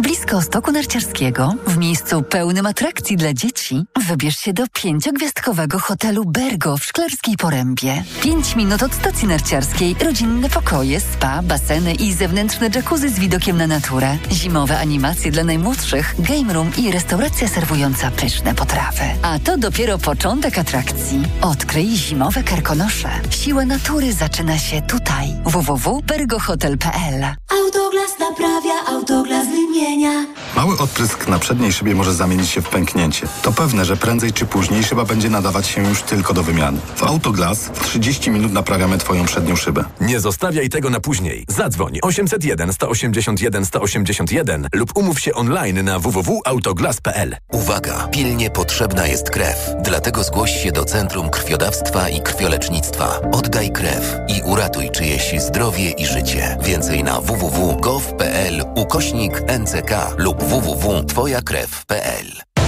blisko stoku narciarskiego, w miejscu pełnym atrakcji dla dzieci. Wybierz się do pięciogwiazdkowego hotelu Bergo w Szklarskiej Porębie. Pięć minut od stacji narciarskiej, rodzinne pokoje, spa, baseny i zewnętrzne jacuzzi z widokiem na naturę. Zimowe animacje dla najmłodszych, game room i restauracja serwująca pyszne potrawy. A to dopiero początek atrakcji. Odkryj zimowe karkonosze. Siła natury zaczyna się tutaj. www.bergohotel.pl Autoglas naprawia, autoglas wymienia. Mały odprysk na przedniej szybie może zamienić się w pęknięcie. To pewne, że prędzej czy później szyba będzie nadawać się już tylko do wymiany. W Autoglas w 30 minut naprawiamy Twoją przednią szybę. Nie zostawiaj tego na później. Zadzwoń 801 181 181 lub umów się online na www.autoglas.pl. Uwaga! Pilnie potrzebna jest krew. Dlatego zgłoś się do Centrum Krwiodawstwa i Krwiolecznictwa. Oddaj krew i uratuj czyjeś zdrowie i życie. Więcej na www.gov.pl ukośnik NCK lub www.twojakrew.pl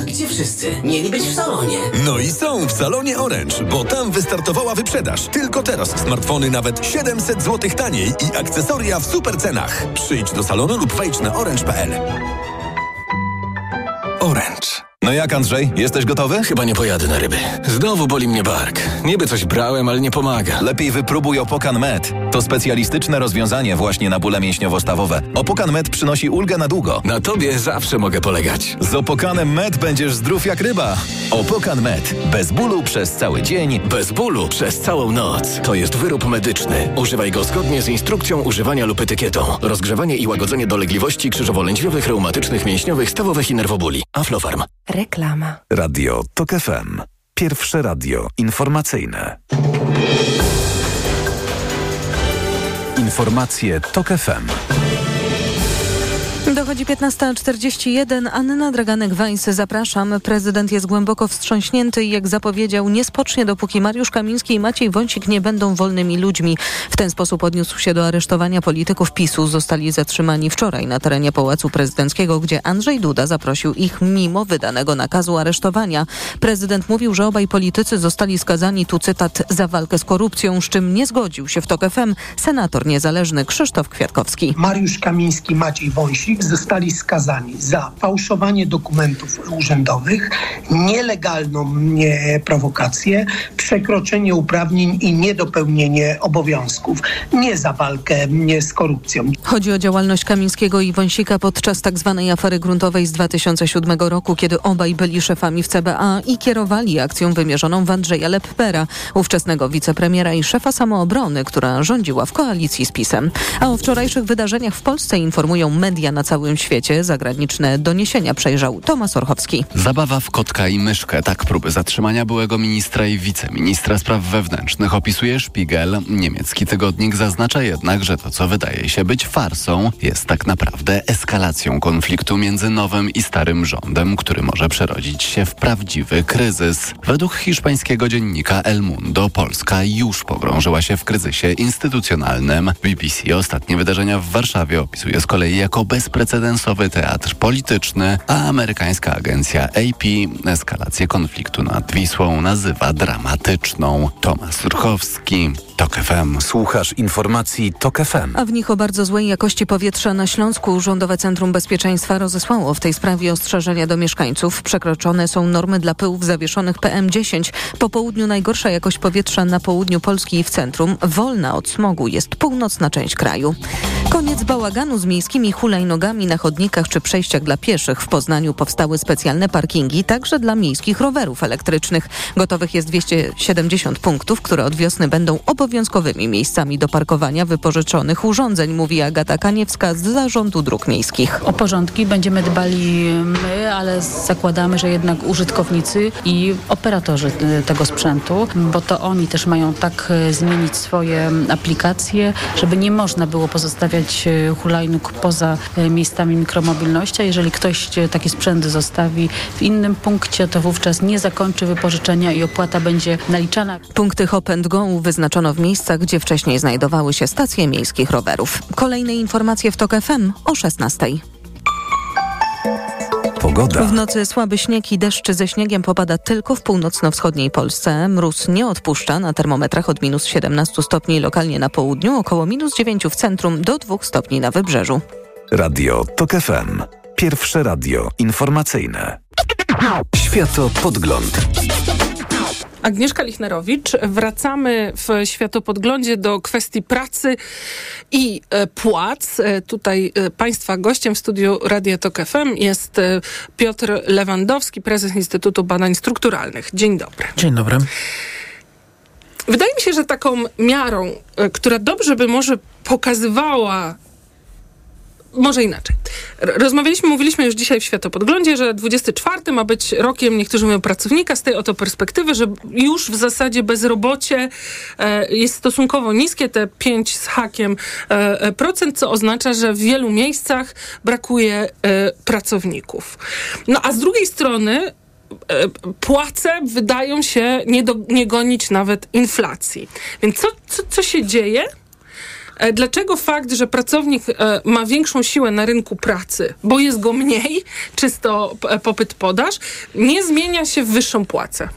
A gdzie wszyscy? Mieli być w salonie. No i są w salonie Orange, bo tam wystartowała wyprzedaż. Tylko teraz smartfony nawet 700 zł taniej i akcesoria w super cenach. Przyjdź do salonu lub wejdź na orange.pl. Orange. No jak Andrzej, jesteś gotowy? Chyba nie pojadę na ryby. Znowu boli mnie bark. Niby coś brałem, ale nie pomaga. Lepiej wypróbuj Opokan Med. To specjalistyczne rozwiązanie właśnie na bóle mięśniowo-stawowe. Opokan Med przynosi ulgę na długo. Na tobie zawsze mogę polegać. Z Opokanem Med będziesz zdrów jak ryba. Opokan Med. Bez bólu przez cały dzień. Bez bólu przez całą noc. To jest wyrób medyczny. Używaj go zgodnie z instrukcją używania lub etykietą. Rozgrzewanie i łagodzenie dolegliwości krzyżowo-lędźwiowych, reumatycznych, mięśniowych, stawowych i nerwobóli. Aflofarm. Reklama. Radio TOK FM. Pierwsze radio informacyjne. Informacje TOK FM. Dochodzi 15.41. Anna Draganek-Weiss, zapraszam. Prezydent jest głęboko wstrząśnięty i jak zapowiedział, nie spocznie, dopóki Mariusz Kamiński i Maciej Wąsik nie będą wolnymi ludźmi. W ten sposób odniósł się do aresztowania polityków PiSu. Zostali zatrzymani wczoraj na terenie Pałacu Prezydenckiego, gdzie Andrzej Duda zaprosił ich mimo wydanego nakazu aresztowania. Prezydent mówił, że obaj politycy zostali skazani, tu cytat, za walkę z korupcją, z czym nie zgodził się w TOK FM senator niezależny Krzysztof Kwiatkowski. Mariusz Kamiński, Maciej Wąsik zostali skazani za fałszowanie dokumentów urzędowych, nielegalną nie, prowokację, przekroczenie uprawnień i niedopełnienie obowiązków. Nie za walkę nie z korupcją. Chodzi o działalność Kamińskiego i Wąsika podczas tzw. Tak afery gruntowej z 2007 roku, kiedy obaj byli szefami w CBA i kierowali akcją wymierzoną w Andrzeja Leppera, ówczesnego wicepremiera i szefa samoobrony, która rządziła w koalicji z PiSem. A o wczorajszych wydarzeniach w Polsce informują media na całym świecie. Zagraniczne doniesienia przejrzał Tomasz Orchowski. Zabawa w kotka i myszkę. Tak próby zatrzymania byłego ministra i wiceministra spraw wewnętrznych opisuje Spiegel. Niemiecki tygodnik zaznacza jednak, że to, co wydaje się być farsą, jest tak naprawdę eskalacją konfliktu między nowym i starym rządem, który może przerodzić się w prawdziwy kryzys. Według hiszpańskiego dziennika El Mundo Polska już pogrążyła się w kryzysie instytucjonalnym. BBC ostatnie wydarzenia w Warszawie opisuje z kolei jako bezprecedensowy teatr polityczny, a amerykańska agencja AP eskalację konfliktu nad Wisłą nazywa dramatyczną. Tomasz Ruchowski, TOK FM. Słuchasz informacji TOK FM. A w nich o bardzo złej jakości powietrza na Śląsku Rządowe Centrum Bezpieczeństwa rozesłało w tej sprawie ostrzeżenia do mieszkańców. Przekroczone są normy dla pyłów zawieszonych PM10. Po południu najgorsza jakość powietrza na południu Polski i w centrum. Wolna od smogu jest północna część kraju. Koniec bałaganu z miejskimi hulajnogami nogami na chodnikach czy przejściach dla pieszych. W Poznaniu powstały specjalne parkingi także dla miejskich rowerów elektrycznych. Gotowych jest 270 punktów, które od wiosny będą obowiązkowymi miejscami do parkowania wypożyczonych urządzeń, mówi Agata Kaniewska z Zarządu Dróg Miejskich. O porządki będziemy dbali my, ale zakładamy, że jednak użytkownicy i operatorzy y, tego sprzętu, bo to oni też mają tak y, zmienić swoje aplikacje, żeby nie można było pozostawiać y, hulajnóg poza miejscami mikromobilności. A jeżeli ktoś taki sprzęt zostawi w innym punkcie, to wówczas nie zakończy wypożyczenia i opłata będzie naliczana. Punkty Hop and Go wyznaczono w miejscach, gdzie wcześniej znajdowały się stacje miejskich rowerów. Kolejne informacje w TOK FM o 16. Pogoda. W nocy słaby śnieg i deszcz ze śniegiem popada tylko w północno-wschodniej Polsce. Mróz nie odpuszcza na termometrach od minus 17 stopni lokalnie na południu, około minus 9 w centrum do 2 stopni na wybrzeżu. Radio TOK FM. Pierwsze radio informacyjne. Światopodgląd. Agnieszka Lichnerowicz. Wracamy w światopodglądzie do kwestii pracy i e, płac. E, tutaj e, Państwa gościem w studiu Radia Tok FM jest Piotr Lewandowski, prezes Instytutu Badań Strukturalnych. Dzień dobry. Dzień dobry. Wydaje mi się, że taką miarą, która dobrze by może pokazywała może inaczej. Rozmawialiśmy, mówiliśmy już dzisiaj w Światopodglądzie, że 24 ma być rokiem, niektórzy mówią pracownika, z tej oto perspektywy, że już w zasadzie bezrobocie e, jest stosunkowo niskie, te 5 z hakiem e, e, procent, co oznacza, że w wielu miejscach brakuje pracowników. No a z drugiej strony płace wydają się nie, do, nie gonić nawet inflacji. Więc co, co, co się dzieje? E, dlaczego fakt, że pracownik e, ma większą siłę na rynku pracy, bo jest go mniej, czysto e, popyt-podaż, nie zmienia się w wyższą płacę?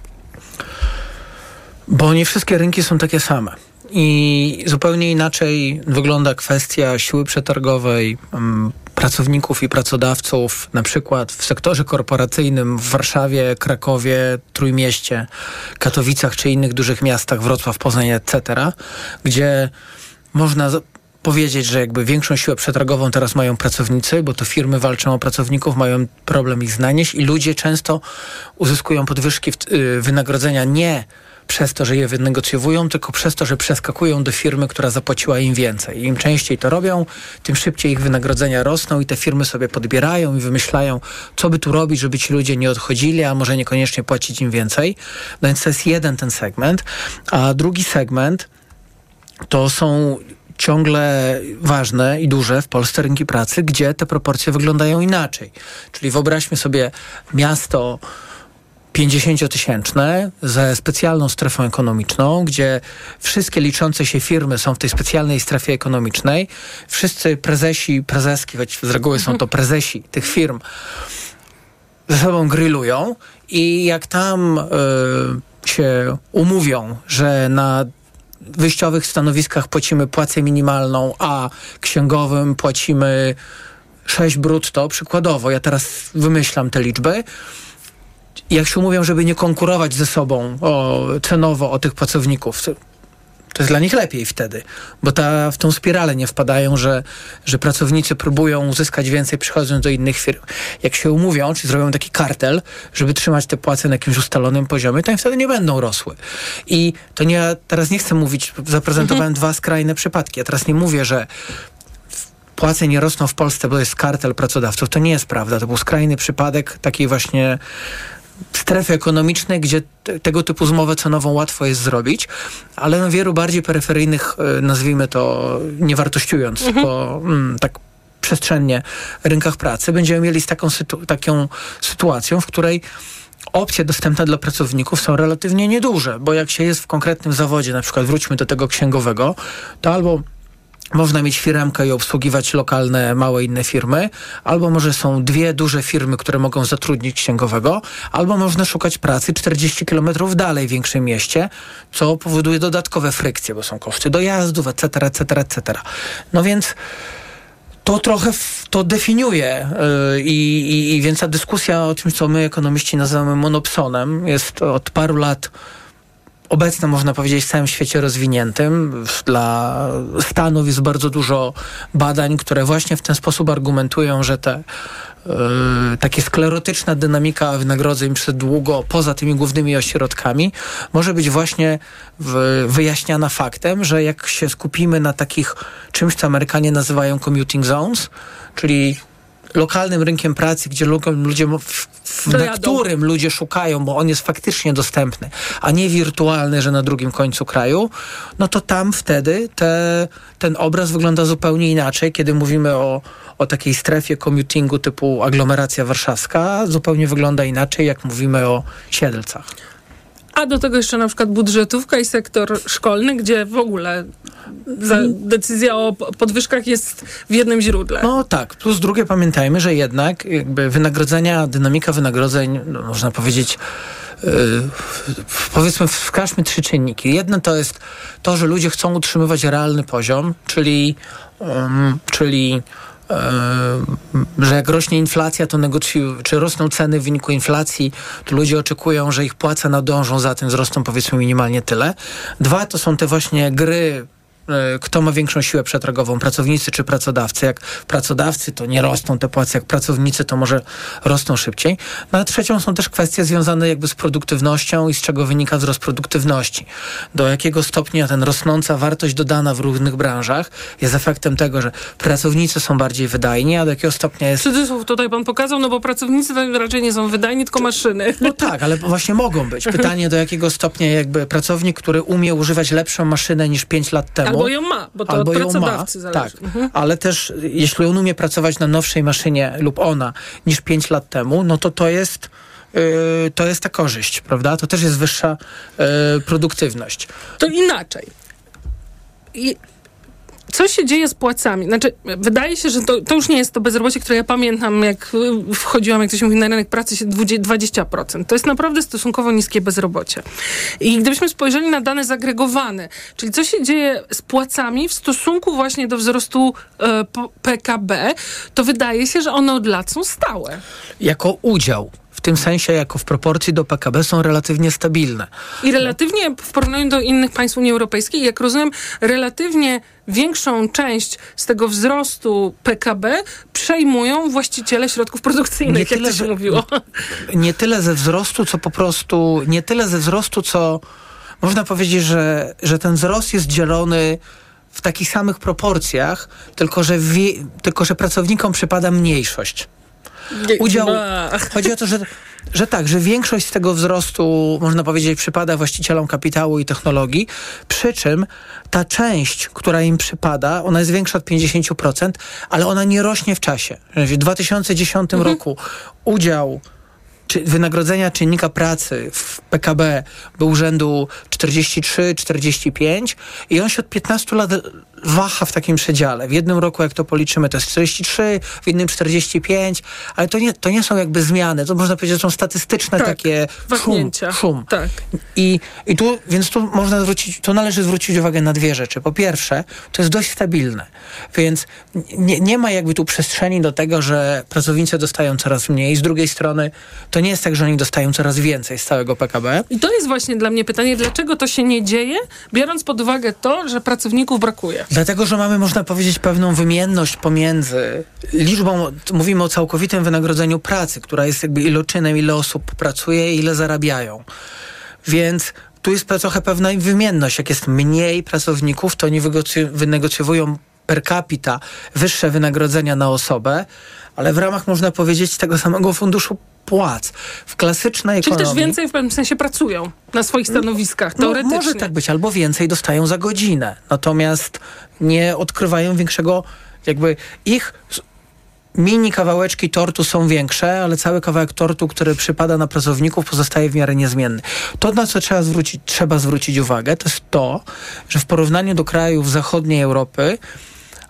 Bo nie wszystkie rynki są takie same. I zupełnie inaczej wygląda kwestia siły przetargowej um, pracowników i pracodawców, na przykład w sektorze korporacyjnym w Warszawie, Krakowie, Trójmieście, Katowicach czy innych dużych miastach, Wrocław, Poznań, etc., gdzie można powiedzieć, że jakby większą siłę przetargową teraz mają pracownicy, bo to firmy walczą o pracowników, mają problem ich znaleźć i ludzie często uzyskują podwyżki y, wynagrodzenia nie przez to, że je wynegocjowują, tylko przez to, że przeskakują do firmy, która zapłaciła im więcej. Im częściej to robią, tym szybciej ich wynagrodzenia rosną i te firmy sobie podbierają i wymyślają, co by tu robić, żeby ci ludzie nie odchodzili, a może niekoniecznie płacić im więcej. No więc to jest jeden ten segment. A drugi segment to są ciągle ważne i duże w Polsce rynki pracy, gdzie te proporcje wyglądają inaczej. Czyli wyobraźmy sobie miasto 50-tysięczne ze specjalną strefą ekonomiczną, gdzie wszystkie liczące się firmy są w tej specjalnej strefie ekonomicznej. Wszyscy prezesi, prezeski, choć z reguły są to prezesi tych firm, ze sobą grillują i jak tam y, się umówią, że na wyjściowych stanowiskach płacimy płacę minimalną, a księgowym płacimy 6 brutto, przykładowo, ja teraz wymyślam te liczby, jak się umówią, żeby nie konkurować ze sobą o, cenowo o tych pracowników, to jest dla nich lepiej wtedy, bo ta, w tą spiralę nie wpadają, że, że pracownicy próbują uzyskać więcej przychodząc do innych firm. Jak się umówią, czy zrobią taki kartel, żeby trzymać te płace na jakimś ustalonym poziomie, to im wtedy nie będą rosły. I to nie, teraz nie chcę mówić, zaprezentowałem mhm. dwa skrajne przypadki. Ja teraz nie mówię, że płace nie rosną w Polsce, bo jest kartel pracodawców. To nie jest prawda. To był skrajny przypadek takiej właśnie strefy ekonomicznej, gdzie tego typu zmowę cenową łatwo jest zrobić, ale na wielu bardziej peryferyjnych, e, nazwijmy to nie wartościując, mhm. tylko mm, tak przestrzennie rynkach pracy, będziemy mieli z taką, sytu taką sytuacją, w której opcje dostępne dla pracowników są relatywnie nieduże, bo jak się jest w konkretnym zawodzie, na przykład wróćmy do tego księgowego, to albo można mieć firmkę i obsługiwać lokalne, małe inne firmy, albo może są dwie duże firmy, które mogą zatrudnić księgowego, albo można szukać pracy 40 kilometrów dalej w większym mieście, co powoduje dodatkowe frykcje, bo są koszty dojazdów, etc., etc., etc. No więc to trochę to definiuje yy, i, i więc ta dyskusja o czymś, co my ekonomiści nazywamy monopsonem, jest od paru lat obecna, można powiedzieć, w całym świecie rozwiniętym. Dla Stanów jest bardzo dużo badań, które właśnie w ten sposób argumentują, że te Yy, takie sklerotyczna dynamika wynagrodzeń przez długo poza tymi głównymi ośrodkami może być właśnie w, wyjaśniana faktem, że jak się skupimy na takich czymś, co Amerykanie nazywają commuting zones, czyli lokalnym rynkiem pracy, gdzie ludzie, w, w, na którym ludzie szukają, bo on jest faktycznie dostępny, a nie wirtualny, że na drugim końcu kraju, no to tam wtedy te, ten obraz wygląda zupełnie inaczej, kiedy mówimy o, o takiej strefie commutingu typu aglomeracja warszawska, zupełnie wygląda inaczej, jak mówimy o Siedlcach. A do tego jeszcze na przykład budżetówka i sektor szkolny, gdzie w ogóle decyzja o podwyżkach jest w jednym źródle. No tak, plus drugie pamiętajmy, że jednak jakby wynagrodzenia, dynamika wynagrodzeń, no, można powiedzieć, Yy, powiedzmy, wskażmy trzy czynniki. Jedno to jest to, że ludzie chcą utrzymywać realny poziom, czyli, um, czyli że jak rośnie inflacja, to negocjują, czy rosną ceny w wyniku inflacji, to ludzie oczekują, że ich płace nadążą za tym, wzrosną powiedzmy minimalnie tyle. Dwa to są te właśnie gry kto ma większą siłę przetargową, pracownicy czy pracodawcy. Jak pracodawcy to nie rosną te płace, jak pracownicy to może rosną szybciej. No a trzecią są też kwestie związane jakby z produktywnością i z czego wynika wzrost produktywności. Do jakiego stopnia ten rosnąca wartość dodana w różnych branżach jest efektem tego, że pracownicy są bardziej wydajni, a do jakiego stopnia jest... Cudzysłów tutaj pan pokazał, no bo pracownicy raczej nie są wydajni, tylko maszyny. No tak, ale właśnie mogą być. Pytanie do jakiego stopnia jakby pracownik, który umie używać lepszą maszynę niż 5 lat temu, Albo ją ma, bo to Albo od pracodawcy ma, zależy. Tak, mhm. ale też jeśli on umie pracować na nowszej maszynie lub ona niż 5 lat temu, no to to jest Yy, to jest ta korzyść, prawda? To też jest wyższa yy, produktywność. To inaczej. I co się dzieje z płacami? Znaczy, wydaje się, że to, to już nie jest to bezrobocie, które ja pamiętam, jak wchodziłam, jak ktoś mówi, na rynek pracy 20%. To jest naprawdę stosunkowo niskie bezrobocie. I gdybyśmy spojrzeli na dane zagregowane, czyli co się dzieje z płacami w stosunku właśnie do wzrostu e, PKB, to wydaje się, że one od lat są stałe. Jako udział tym sensie jako w proporcji do PKB są relatywnie stabilne. I relatywnie w porównaniu do innych państw Unii Europejskiej, jak rozumiem, relatywnie większą część z tego wzrostu PKB przejmują właściciele środków produkcyjnych, nie tyle, jak to się mówiło. Nie tyle ze wzrostu, co po prostu, nie tyle ze wzrostu, co można powiedzieć, że, że ten wzrost jest dzielony w takich samych proporcjach, tylko że, wie, tylko że pracownikom przypada mniejszość udział. Chodzi o to, że, że tak, że większość z tego wzrostu, można powiedzieć, przypada właścicielom kapitału i technologii, przy czym ta część, która im przypada, ona jest większa od 50%, ale ona nie rośnie w czasie. W 2010 mhm. roku udział czy wynagrodzenia czynnika pracy w PKB był rzędu 43-45 i on się od 15 lat waha w takim przedziale. W jednym roku, jak to policzymy, to jest 43, w innym 45, ale to nie, to nie są jakby zmiany, to można powiedzieć, że są statystyczne tak, takie szum. szum. Tak. I, I tu, więc tu można zwrócić, tu należy zwrócić uwagę na dwie rzeczy. Po pierwsze, to jest dość stabilne, więc nie, nie ma jakby tu przestrzeni do tego, że pracownicy dostają coraz mniej. Z drugiej strony, to nie jest tak, że oni dostają coraz więcej z całego PKB. I to jest właśnie dla mnie pytanie, dlaczego to się nie dzieje, biorąc pod uwagę to, że pracowników brakuje. Dlatego, że mamy, można powiedzieć, pewną wymienność pomiędzy liczbą, mówimy o całkowitym wynagrodzeniu pracy, która jest jakby iloczynem, ile osób pracuje i ile zarabiają. Więc tu jest trochę pewna wymienność. Jak jest mniej pracowników, to oni wynegocjowują per capita wyższe wynagrodzenia na osobę, ale w ramach, można powiedzieć, tego samego funduszu płac. W klasycznej Czyli ekonomii... też więcej w pewnym sensie pracują na swoich stanowiskach, teoretycznie. No, może tak być, albo więcej dostają za godzinę. Natomiast nie odkrywają większego, jakby ich mini kawałeczki tortu są większe, ale cały kawałek tortu, który przypada na pracowników, pozostaje w miarę niezmienny. To, na co trzeba zwrócić, trzeba zwrócić uwagę, to jest to, że w porównaniu do krajów zachodniej Europy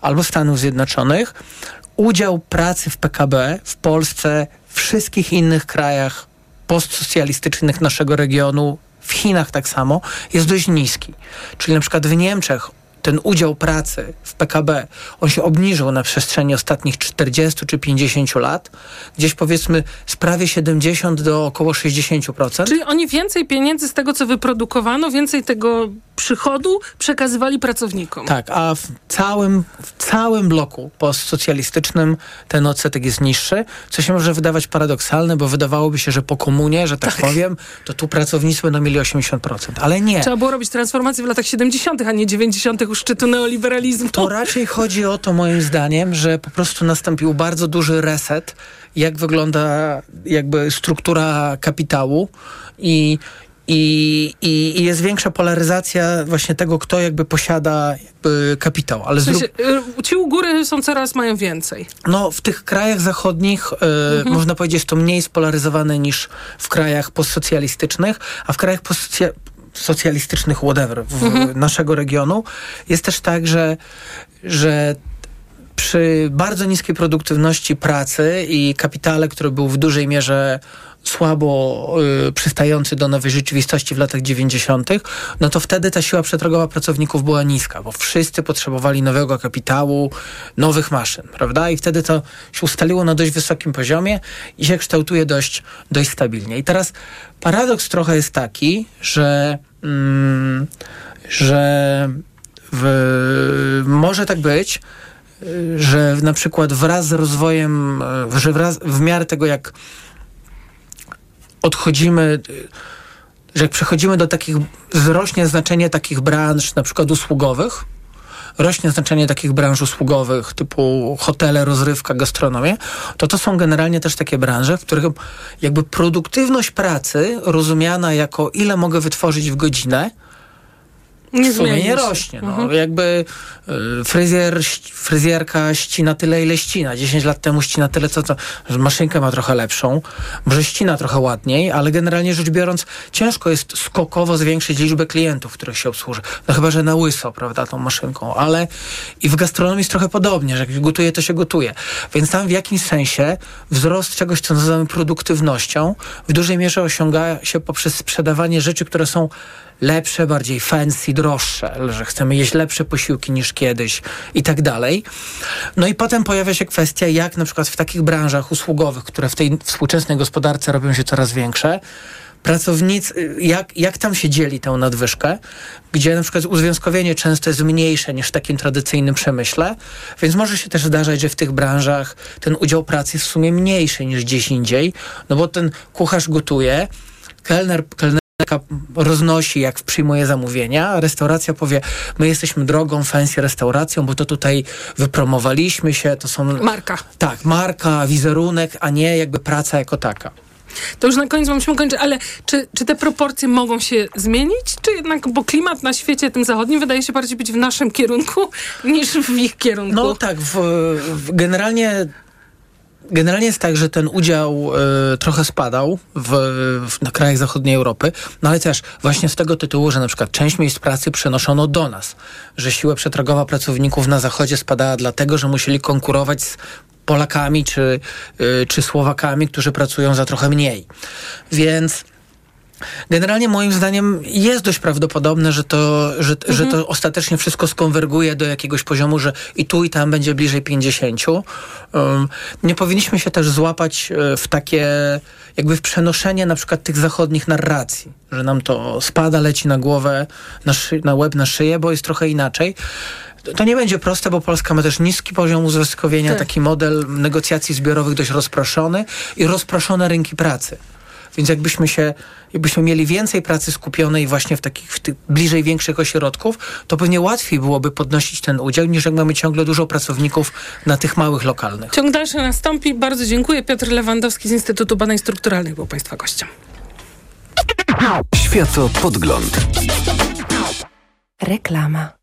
albo Stanów Zjednoczonych, udział pracy w PKB w Polsce, wszystkich innych krajach postsocjalistycznych naszego regionu, w Chinach tak samo, jest dość niski. Czyli na przykład w Niemczech ten udział pracy w PKB, on się obniżył na przestrzeni ostatnich 40 czy 50 lat, gdzieś powiedzmy z prawie 70 do około 60%. Czyli oni więcej pieniędzy z tego, co wyprodukowano, więcej tego przychodu przekazywali pracownikom. Tak, a w całym, w całym bloku postsocjalistycznym ten odsetek jest niższy, co się może wydawać paradoksalne, bo wydawałoby się, że po komunie, że tak, tak. powiem, to tu pracownicy będą mieli 80%, ale nie. Trzeba było robić transformację w latach 70., a nie 90. u szczytu neoliberalizmu. To raczej chodzi o to, moim zdaniem, że po prostu nastąpił bardzo duży reset, jak wygląda jakby struktura kapitału i i, i, i, jest większa polaryzacja właśnie tego, kto jakby posiada jakby kapitał. Ale w sensie. Y, ci u góry są coraz, mają więcej. No, w tych krajach zachodnich y, mhm. można powiedzieć, jest to mniej spolaryzowane niż w krajach postsocjalistycznych, a w krajach postsocjalistycznych, whatever, w, mhm. naszego regionu, jest też tak, że, że przy bardzo niskiej produktywności pracy i kapitale, który był w dużej mierze słabo y, przystający do nowej rzeczywistości w latach 90., no to wtedy ta siła przetargowa pracowników była niska, bo wszyscy potrzebowali nowego kapitału, nowych maszyn, prawda? I wtedy to się ustaliło na dość wysokim poziomie i się kształtuje dość, dość stabilnie. I teraz paradoks trochę jest taki, że, mm, że w, może tak być, że na przykład wraz z rozwojem, że wraz, w miarę tego jak odchodzimy, że jak przechodzimy do takich, wzrośnie znaczenie takich branż, na przykład usługowych, rośnie znaczenie takich branż usługowych typu hotele, rozrywka, gastronomia, to to są generalnie też takie branże, w których jakby produktywność pracy rozumiana jako ile mogę wytworzyć w godzinę, nie w sumie nie rośnie. No. Mhm. Jakby y, fryzjer, fryzjerka ścina tyle, ile ścina. 10 lat temu ścina tyle, co że maszynkę ma trochę lepszą, może ścina trochę ładniej, ale generalnie rzecz biorąc ciężko jest skokowo zwiększyć liczbę klientów, których się obsłuży. No chyba, że na łyso, prawda, tą maszynką, ale i w gastronomii jest trochę podobnie, że jak gotuje, to się gotuje. Więc tam w jakimś sensie wzrost czegoś, co nazywamy produktywnością, w dużej mierze osiąga się poprzez sprzedawanie rzeczy, które są lepsze, bardziej fancy, droższe, że chcemy jeść lepsze posiłki niż kiedyś i tak dalej. No i potem pojawia się kwestia, jak na przykład w takich branżach usługowych, które w tej współczesnej gospodarce robią się coraz większe, pracownicy, jak, jak tam się dzieli tę nadwyżkę, gdzie na przykład uzwiązkowienie często jest mniejsze niż w takim tradycyjnym przemyśle, więc może się też zdarzać, że w tych branżach ten udział pracy jest w sumie mniejszy niż gdzieś indziej, no bo ten kucharz gotuje, kelner, kelner roznosi, jak przyjmuje zamówienia. Restauracja powie, my jesteśmy drogą, fancy restauracją, bo to tutaj wypromowaliśmy się, to są... Marka. Tak, marka, wizerunek, a nie jakby praca jako taka. To już na koniec musimy kończyć, ale czy, czy te proporcje mogą się zmienić? Czy jednak, bo klimat na świecie tym zachodnim wydaje się bardziej być w naszym kierunku niż w ich kierunku? No tak, w, w generalnie Generalnie jest tak, że ten udział y, trochę spadał w, w, na krajach zachodniej Europy, no ale też właśnie z tego tytułu, że na przykład część miejsc pracy przenoszono do nas, że siła przetargowa pracowników na zachodzie spadała dlatego, że musieli konkurować z Polakami czy, y, czy Słowakami, którzy pracują za trochę mniej. Więc Generalnie moim zdaniem jest dość prawdopodobne, że to, że, mhm. że to ostatecznie wszystko skonwerguje do jakiegoś poziomu, że i tu i tam będzie bliżej 50. Um, nie powinniszy się też złapać e, w takie jakby w przenoszenie na przykład tych zachodnich narracji, że nam to spada, leci na głowę, na, szy- na łeb, na szyję, bo jest trochę inaczej. To nie będzie proste, bo Polska ma też niski poziom uzroskowienia, tak. taki model negocjacji zbiorowych dość rozproszony i rozproszone rynki pracy. Więc jakbyśmy się, jakbyśmy mieli więcej pracy skupionej właśnie w takich w tych bliżej większych ośrodków, to pewnie łatwiej byłoby podnosić ten udział, niż jak mamy ciągle dużo pracowników na tych małych lokalnych. Ciąg dalszy nastąpi. Bardzo dziękuję. Piotr Lewandowski z Instytutu Badań Strukturalnych był Państwa gościem. Światopodgląd. Reklama.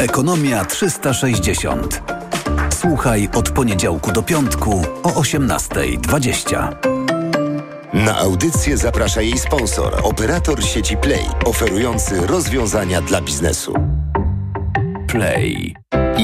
Ekonomia 360. Słuchaj od poniedziałku do piątku o 18.20. Na audycję zaprasza jej sponsor, operator sieci Play, oferujący rozwiązania dla biznesu. Play.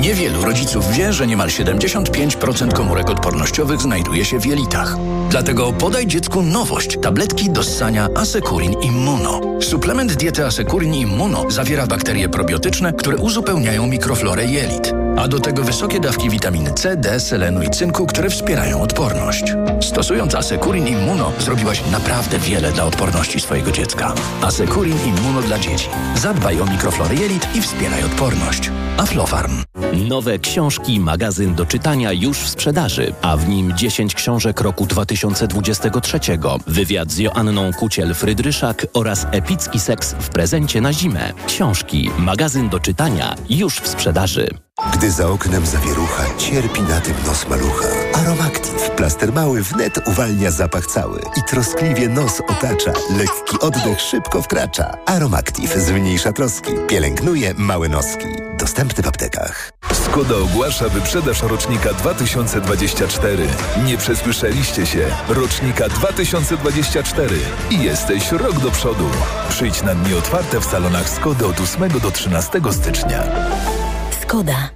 Niewielu rodziców wie, że niemal 75% komórek odpornościowych znajduje się w jelitach. Dlatego podaj dziecku nowość. Tabletki do ssania Asekurin Immuno. Suplement diety Asekurin Immuno zawiera bakterie probiotyczne, które uzupełniają mikroflorę jelit. A do tego wysokie dawki witaminy C, D, selenu i cynku, które wspierają odporność. Stosując Asekurin Immuno zrobiłaś naprawdę wiele dla odporności swojego dziecka. Asekurin Immuno dla dzieci. Zadbaj o mikroflorę jelit i wspieraj odporność. Aflofarm. Nowe książki, magazyn do czytania już w sprzedaży, a w nim 10 książek roku 2023. Wywiad z Joanną Kuciel-Frydryszak oraz epicki seks w prezencie na zimę. Książki, magazyn do czytania już w sprzedaży. Gdy za oknem zawierucha, cierpi na tym nos malucha. Aromactive, plaster mały wnet uwalnia zapach cały i troskliwie nos otacza. Lekki oddech szybko wkracza. Aromactive zmniejsza troski, pielęgnuje małe noski. Dostępny w aptekach. Skoda ogłasza wyprzedaż rocznika 2024. Nie przesłyszeliście się. Rocznika 2024. I jesteś rok do przodu. Przyjdź na dni otwarte w salonach Skody od 8 do 13 stycznia. Skoda.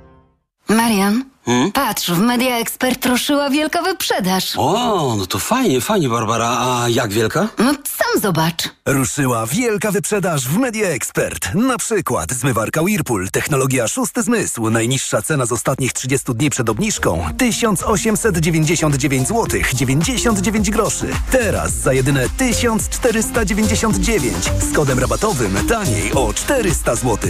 Marian, patrz, w Media Expert ruszyła wielka wyprzedaż. O, no to fajnie, fajnie, Barbara. A jak wielka? No sam zobacz. Ruszyła wielka wyprzedaż w Media Expert. Na przykład zmywarka Whirlpool, technologia szósty zmysł. Najniższa cena z ostatnich 30 dni przed obniżką 1899 zł 99 groszy. Teraz za jedyne 1499 z kodem rabatowym taniej o 400 zł.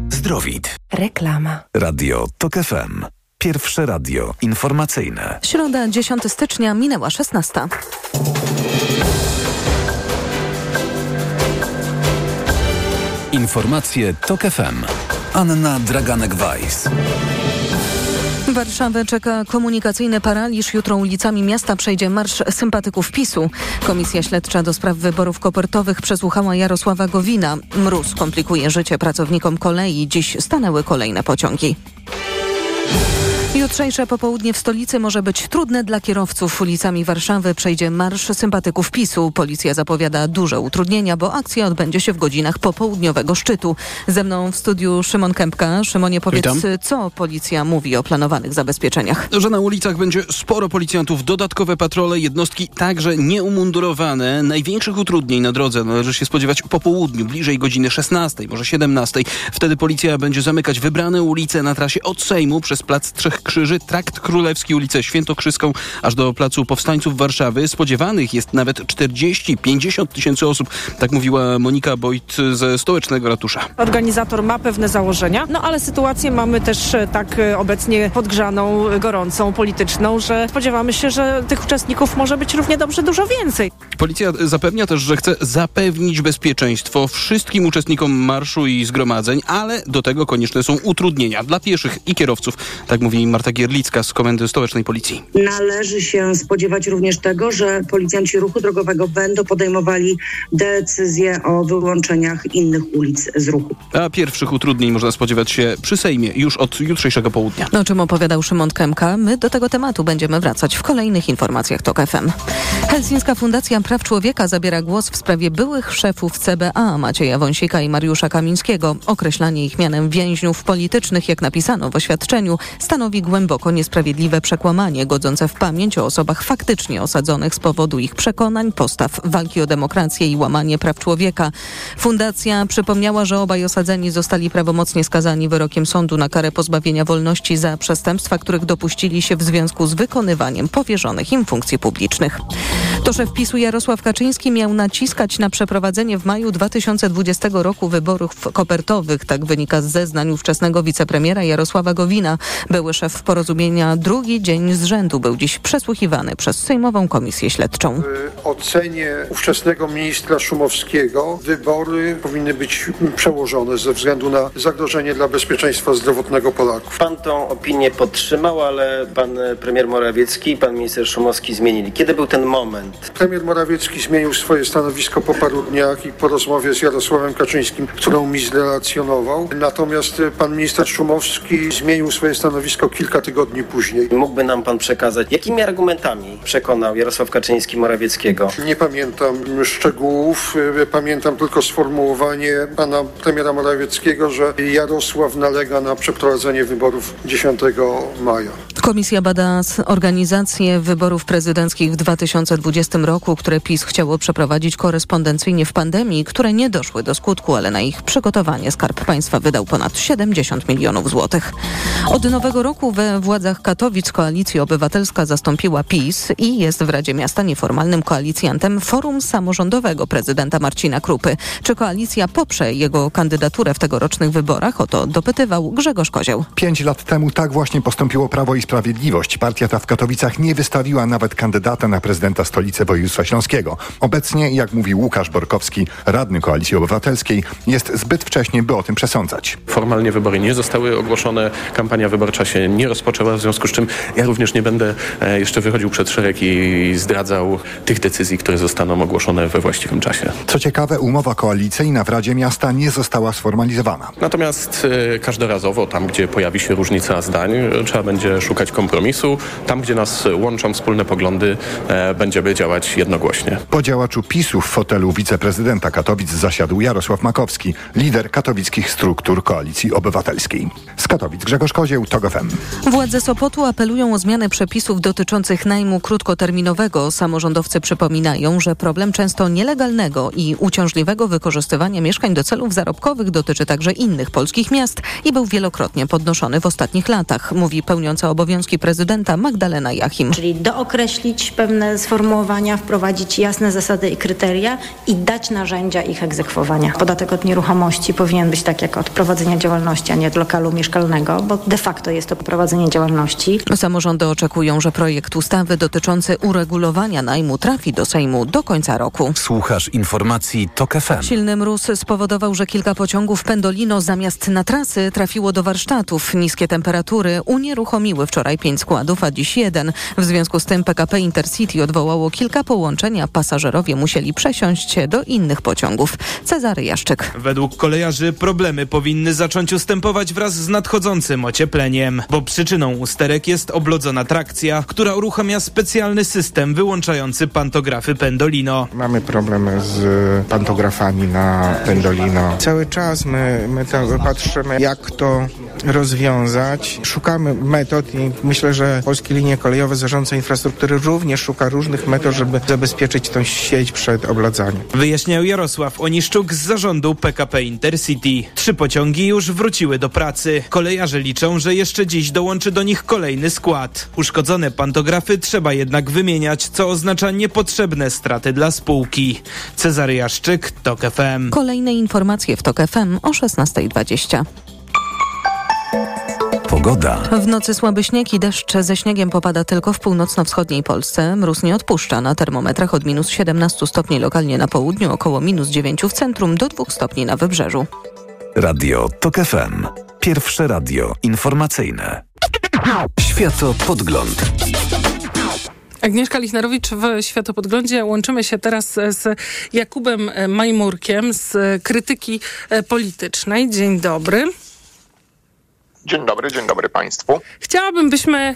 Zdrowit. Reklama. Radio TOK FM. Pierwsze radio informacyjne. Środa 10 stycznia minęła 16. Informacje TOK FM. Anna Draganek-Weiss. Warszawę czeka komunikacyjny paraliż. Jutro ulicami miasta przejdzie marsz sympatyków PiSu. Komisja Śledcza do spraw wyborów kopertowych przesłuchała Jarosława Gowina. Mróz komplikuje życie pracownikom kolei. Dziś stanęły kolejne pociągi. Jutrzejsze popołudnie w stolicy może być trudne dla kierowców. Ulicami Warszawy przejdzie marsz sympatyków PiSu. Policja zapowiada duże utrudnienia, bo akcja odbędzie się w godzinach popołudniowego szczytu. Ze mną w studiu Szymon Kępka. Szymonie, powiedz, Witam. co policja mówi o planowanych zabezpieczeniach? Że na ulicach będzie sporo policjantów, dodatkowe patrole, jednostki także nieumundurowane. Największych utrudnień na drodze należy się spodziewać po południu, bliżej godziny 16, może 17. Wtedy policja będzie zamykać wybrane ulice na trasie od Sejmu przez Plac Trzech Krzyży, Trakt Królewski, ulicę Świętokrzyską, aż do Placu Powstańców Warszawy. Spodziewanych jest nawet 40-50 tysięcy osób, tak mówiła Monika Bojt ze Stołecznego Ratusza. Organizator ma pewne założenia, no ale sytuację mamy też e, tak e, obecnie podgrzaną, gorącą, polityczną, że spodziewamy się, że tych uczestników może być równie dobrze dużo więcej. Policja zapewnia też, że chce zapewnić bezpieczeństwo wszystkim uczestnikom marszu i zgromadzeń, ale do tego konieczne są utrudnienia dla pieszych i kierowców, tak mówi Marta Gierlicka z Komendy Stołecznej Policji. Należy się spodziewać również tego, że policjanci ruchu drogowego będą podejmowali decyzje o wyłączeniach innych ulic z ruchu. A pierwszych utrudnień można spodziewać się przy Sejmie już od jutrzejszego południa. O czym opowiadał Szymon Kępka, my do tego tematu będziemy wracać w kolejnych informacjach TOK FM. Helsińska Fundacja Praw Człowieka zabiera głos w sprawie byłych szefów CBA Macieja Wąsika i Mariusza Kamińskiego. Określanie ich mianem więźniów politycznych, jak napisano w oświadczeniu, stanowi głęboko niesprawiedliwe przekłamanie godzące w pamięć o osobach faktycznie osadzonych z powodu ich przekonań, postaw, walki o demokrację i łamanie praw człowieka. Fundacja przypomniała, że obaj osadzeni zostali prawomocnie skazani wyrokiem sądu na karę pozbawienia wolności za przestępstwa, których dopuścili się w związku z wykonywaniem powierzonych im funkcji publicznych. To szef PiSu Jarosław Kaczyński miał naciskać na przeprowadzenie w maju 2020 roku wyborów kopertowych. Tak wynika z zeznań ówczesnego wicepremiera Jarosława Gowina. Były szef porozumienia drugi dzień z rzędu był dziś przesłuchiwany przez Sejmową Komisję Śledczą. W ocenie ówczesnego ministra Szumowskiego wybory powinny być przełożone ze względu na zagrożenie dla bezpieczeństwa zdrowotnego Polaków. Pan tą opinię podtrzymał, ale pan premier Morawiecki i pan minister Szumowski zmienili. Kiedy był ten moment? Premier Morawiecki zmienił swoje stanowisko po paru dniach i po rozmowie z Jarosławem Kaczyńskim, którą mi zrelacjonował. Natomiast pan minister Szumowski zmienił swoje stanowisko kilka tygodni później. Mógłby nam pan przekazać, jakimi argumentami przekonał Jarosław Kaczyński Morawieckiego? Nie pamiętam szczegółów, pamiętam tylko sformułowanie pana premiera Morawieckiego, że Jarosław nalega na przeprowadzenie wyborów 10 maja. Komisja bada organizację wyborów prezydenckich w 2020 roku, które PiS chciało przeprowadzić korespondencyjnie w pandemii, które nie doszły do skutku, ale na ich przygotowanie Skarb Państwa wydał ponad 70 milionów złotych. Od nowego roku we władzach Katowic Koalicja Obywatelska zastąpiła PiS i jest w Radzie Miasta nieformalnym koalicjantem Forum Samorządowego prezydenta Marcina Krupy. Czy koalicja poprze jego kandydaturę w tegorocznych wyborach? O to dopytywał Grzegorz Kozioł. Pięć lat temu tak właśnie postąpiło Prawo i Sprawiedliwość. Partia ta w Katowicach nie wystawiła nawet kandydata na prezydenta stolicy województwa śląskiego. Obecnie, jak mówi Łukasz Borkowski, radny Koalicji Obywatelskiej, jest zbyt wcześnie, by o tym przesądzać. Formalnie wybory nie zostały ogłoszone, kampania wyborcza się nie rozpoczęła, w związku z czym ja również nie będę e, jeszcze wychodził przed szereg i zdradzał tych decyzji, które zostaną ogłoszone we właściwym czasie. Co ciekawe, umowa koalicyjna w Radzie Miasta nie została sformalizowana. Natomiast e, każdorazowo, tam gdzie pojawi się różnica zdań, trzeba będzie szukać kompromisu. Tam, gdzie nas łączą wspólne poglądy, e, będziemy działać jednogłośnie. Po działaczu PiSu w fotelu wiceprezydenta Katowic zasiadł Jarosław Makowski, lider katowickich struktur Koalicji Obywatelskiej. Z Katowic Grzegorz Kozieł, TOG FM. Władze Sopotu apelują o zmianę przepisów dotyczących najmu krótkoterminowego. Samorządowcy przypominają, że problem często nielegalnego i uciążliwego wykorzystywania mieszkań do celów zarobkowych dotyczy także innych polskich miast i był wielokrotnie podnoszony w ostatnich latach, mówi pełniąca obowiązki prezydenta Magdalena Jachim. Czyli dookreślić pewne sformułowania, wprowadzić jasne zasady i kryteria i dać narzędzia ich egzekwowania. Podatek od nieruchomości powinien być tak jak od prowadzenia działalności, a nie od lokalu mieszkalnego, bo de facto jest to prowadzenie działalności. Samorządy oczekują, że projekt ustawy dotyczący uregulowania najmu trafi do Sejmu do końca roku. Słuchasz informacji TOK FM. Silny mróz spowodował, że kilka pociągów Pendolino zamiast na trasy trafiło do warsztatów. Niskie temperatury unieruchomiły wczoraj pięć składów, a dziś jeden. W związku z tym PKP Intercity odwołało kilka połączeń, a pasażerowie musieli przesiąść się do innych pociągów. Cezary Jaszczyk. Według kolejarzy problemy powinny zacząć ustępować wraz z nadchodzącym ociepleniem, bo przyczyną usterek jest oblodzona trakcja, która uruchamia specjalny system wyłączający pantografy Pendolino. Mamy problemy z pantografami na Pendolino. Cały czas my, my patrzymy, jak to rozwiązać. Szukamy metod i myślę, że Polskie Linie Kolejowe, Zarządca Infrastruktury również szuka różnych metod, żeby zabezpieczyć tą sieć przed obladzaniem. Wyjaśniał Jarosław Oniszczuk z zarządu PKP Intercity. Trzy pociągi już wróciły do pracy. Kolejarze liczą, że jeszcze dziś dołączy do nich kolejny skład. Uszkodzone pantografy trzeba jednak wymieniać, co oznacza niepotrzebne straty dla spółki. Cezary Jaszczyk, TOK FM. Kolejne informacje w TOK FM o 16.20. Pogoda. W nocy słaby śnieg i deszcz ze śniegiem popada tylko w północno-wschodniej Polsce. Mróz nie odpuszcza na termometrach od minus 17 stopni lokalnie na południu, około minus 9 w centrum do 2 stopni na wybrzeżu. Radio TOK FM. Pierwsze radio informacyjne. Światopodgląd. Agnieszka Lichnerowicz w Światopodglądzie. Łączymy się teraz z Jakubem Majmurkiem z Krytyki Politycznej. Dzień dobry. Dzień dobry, dzień dobry Państwu. Chciałabym, byśmy e,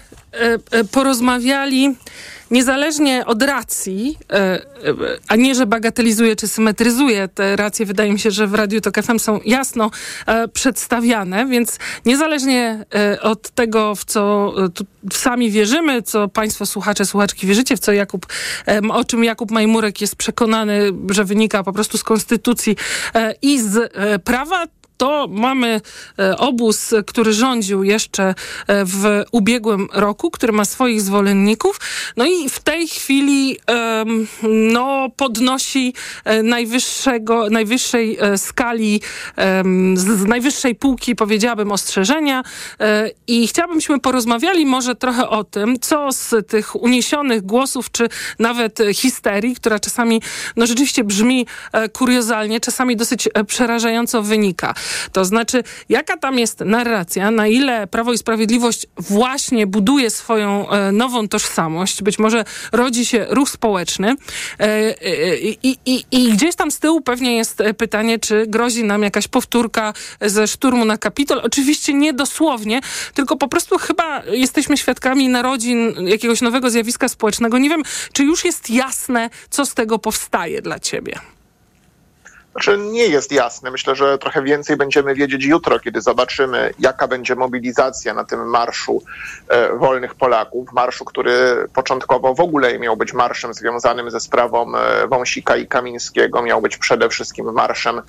e, porozmawiali niezależnie od racji, e, a nie, że bagatelizuję czy symetryzuję, te racje wydaje mi się, że w Radiu Tok FM są jasno przedstawiane, więc niezależnie od tego, w co sami wierzymy, co Państwo słuchacze, słuchaczki wierzycie, w co Jakub, o czym Jakub Majmurek jest przekonany, że wynika po prostu z konstytucji i z prawa, to mamy e, obóz, który rządził jeszcze e, w ubiegłym roku, który ma swoich zwolenników. No i w tej chwili no, podnosi e, najwyższego, najwyższej skali, z najwyższej półki, powiedziałabym, ostrzeżenia. I chciałabym, porozmawiali może trochę o tym, co z tych uniesionych głosów, czy nawet histerii, która czasami no, rzeczywiście brzmi kuriozalnie, czasami dosyć przerażająco wynika. To znaczy, jaka tam jest narracja, na ile Prawo i Sprawiedliwość właśnie buduje swoją e, nową tożsamość, być może rodzi się ruch społeczny e, e, i, i, i gdzieś tam z tyłu pewnie jest pytanie, czy grozi nam jakaś powtórka ze szturmu na Kapitol. Oczywiście nie dosłownie, tylko po prostu chyba jesteśmy świadkami narodzin jakiegoś nowego zjawiska społecznego. Nie wiem, czy już jest jasne, co z tego powstaje dla ciebie. Znaczy nie jest jasne. Myślę, że trochę więcej będziemy wiedzieć jutro, kiedy zobaczymy, jaka będzie mobilizacja na tym marszu e, wolnych Polaków. Marszu, który początkowo w ogóle miał być marszem związanym ze sprawą e, Wąsika i Kamińskiego. Miał być przede wszystkim marszem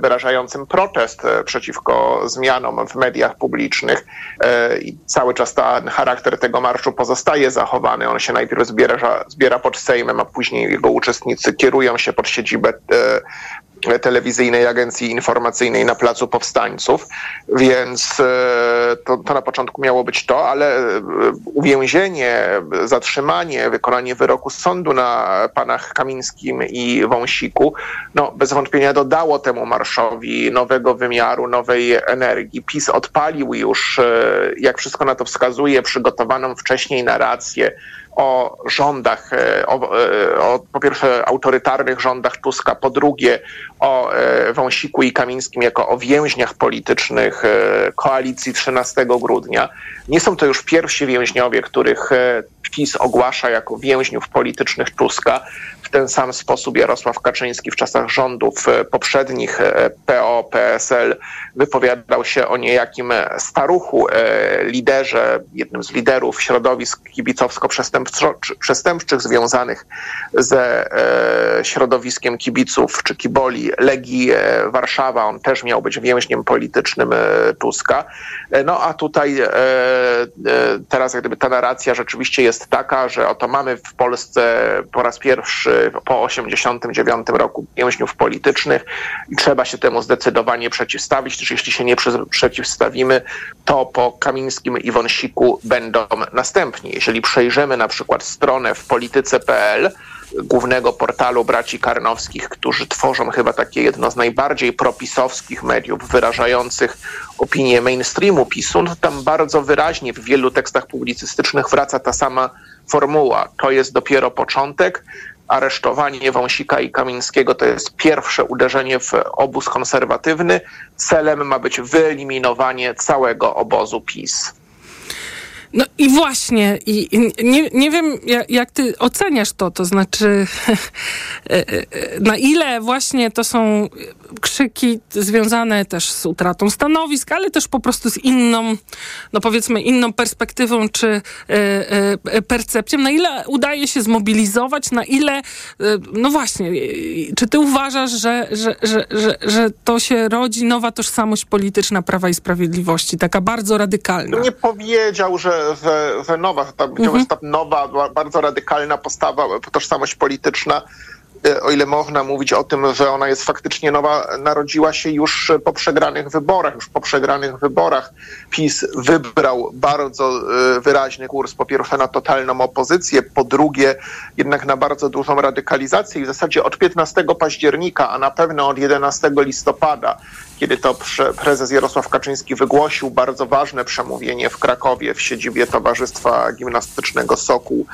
wyrażającym protest e, przeciwko zmianom w mediach publicznych e, i cały czas ten charakter tego marszu pozostaje zachowany. On się najpierw zbiera, zbiera pod Sejmem, a później jego uczestnicy kierują się pod siedzibę e, telewizyjnej agencji informacyjnej na Placu Powstańców, więc e, to, to, na początku miało być to, ale e, uwięzienie, zatrzymanie, wykonanie wyroku sądu na panach Kamińskim i Wąsiku, no bez wątpienia dodało temu marszowi nowego wymiaru, nowej energii. PiS odpalił już, e, jak wszystko na to wskazuje, przygotowaną wcześniej narrację o rządach, e, o, e, o, po pierwsze autorytarnych rządach Tuska, po drugie o e, Wąsiku i Kamińskim jako o więźniach politycznych koalicji 13 grudnia. Nie są to już pierwsi więźniowie, których PiS ogłasza jako więźniów politycznych Tuska. W ten sam sposób Jarosław Kaczyński w czasach rządów e, poprzednich e, PO-PSL wypowiadał się o niejakim staruchu, e, liderze, jednym z liderów środowisk kibicowsko-przestępczych związanych ze środowiskiem kibiców czy kiboli Legii Warszawa. On też miał być więźniem politycznym Tuska. No a tutaj teraz jak gdyby ta narracja rzeczywiście jest taka, że oto mamy w Polsce po raz pierwszy po 1989 roku więźniów politycznych i trzeba się temu zdecydowanie przeciwstawić. Też jeśli się nie przeciwstawimy, to po Kamińskim i Wąsiku będą następni. Jeżeli przejrzymy na przykład stronę w polityce.pl, głównego portalu braci Karnowskich, którzy tworzą chyba takie jedno z najbardziej propisowskich mediów wyrażających opinię mainstreamu PiSu, no tam bardzo wyraźnie w wielu tekstach publicystycznych wraca ta sama formuła. To jest dopiero początek. Aresztowanie Wąsika i Kamińskiego to jest pierwsze uderzenie w obóz konserwatywny. Celem ma być wyeliminowanie całego obozu PiS. No i właśnie, i, i nie, nie wiem, jak, jak, ty oceniasz to, to znaczy e, e, na ile właśnie to są krzyki związane też z utratą stanowisk, ale też po prostu z inną, no powiedzmy inną perspektywą czy e, percepcją, na ile udaje się zmobilizować, na ile, no właśnie, czy ty uważasz, że, że, że, że, że to się rodzi nowa tożsamość polityczna Prawa i Sprawiedliwości, taka bardzo radykalna? Nie powiedział, że że, że nowa, ta, mhm. ta nowa, bardzo radykalna postawa, tożsamość polityczna, e, o ile można mówić o tym, że ona jest faktycznie nowa, narodziła się już po przegranych wyborach. Już po przegranych wyborach PiS wybrał bardzo e, wyraźny kurs, po pierwsze na totalną opozycję, po drugie jednak na bardzo dużą radykalizację i w zasadzie od 15 października, a na pewno od 11 listopada kiedy to prezes Jarosław Kaczyński wygłosił bardzo ważne przemówienie w Krakowie w siedzibie Towarzystwa Gimnastycznego Sokół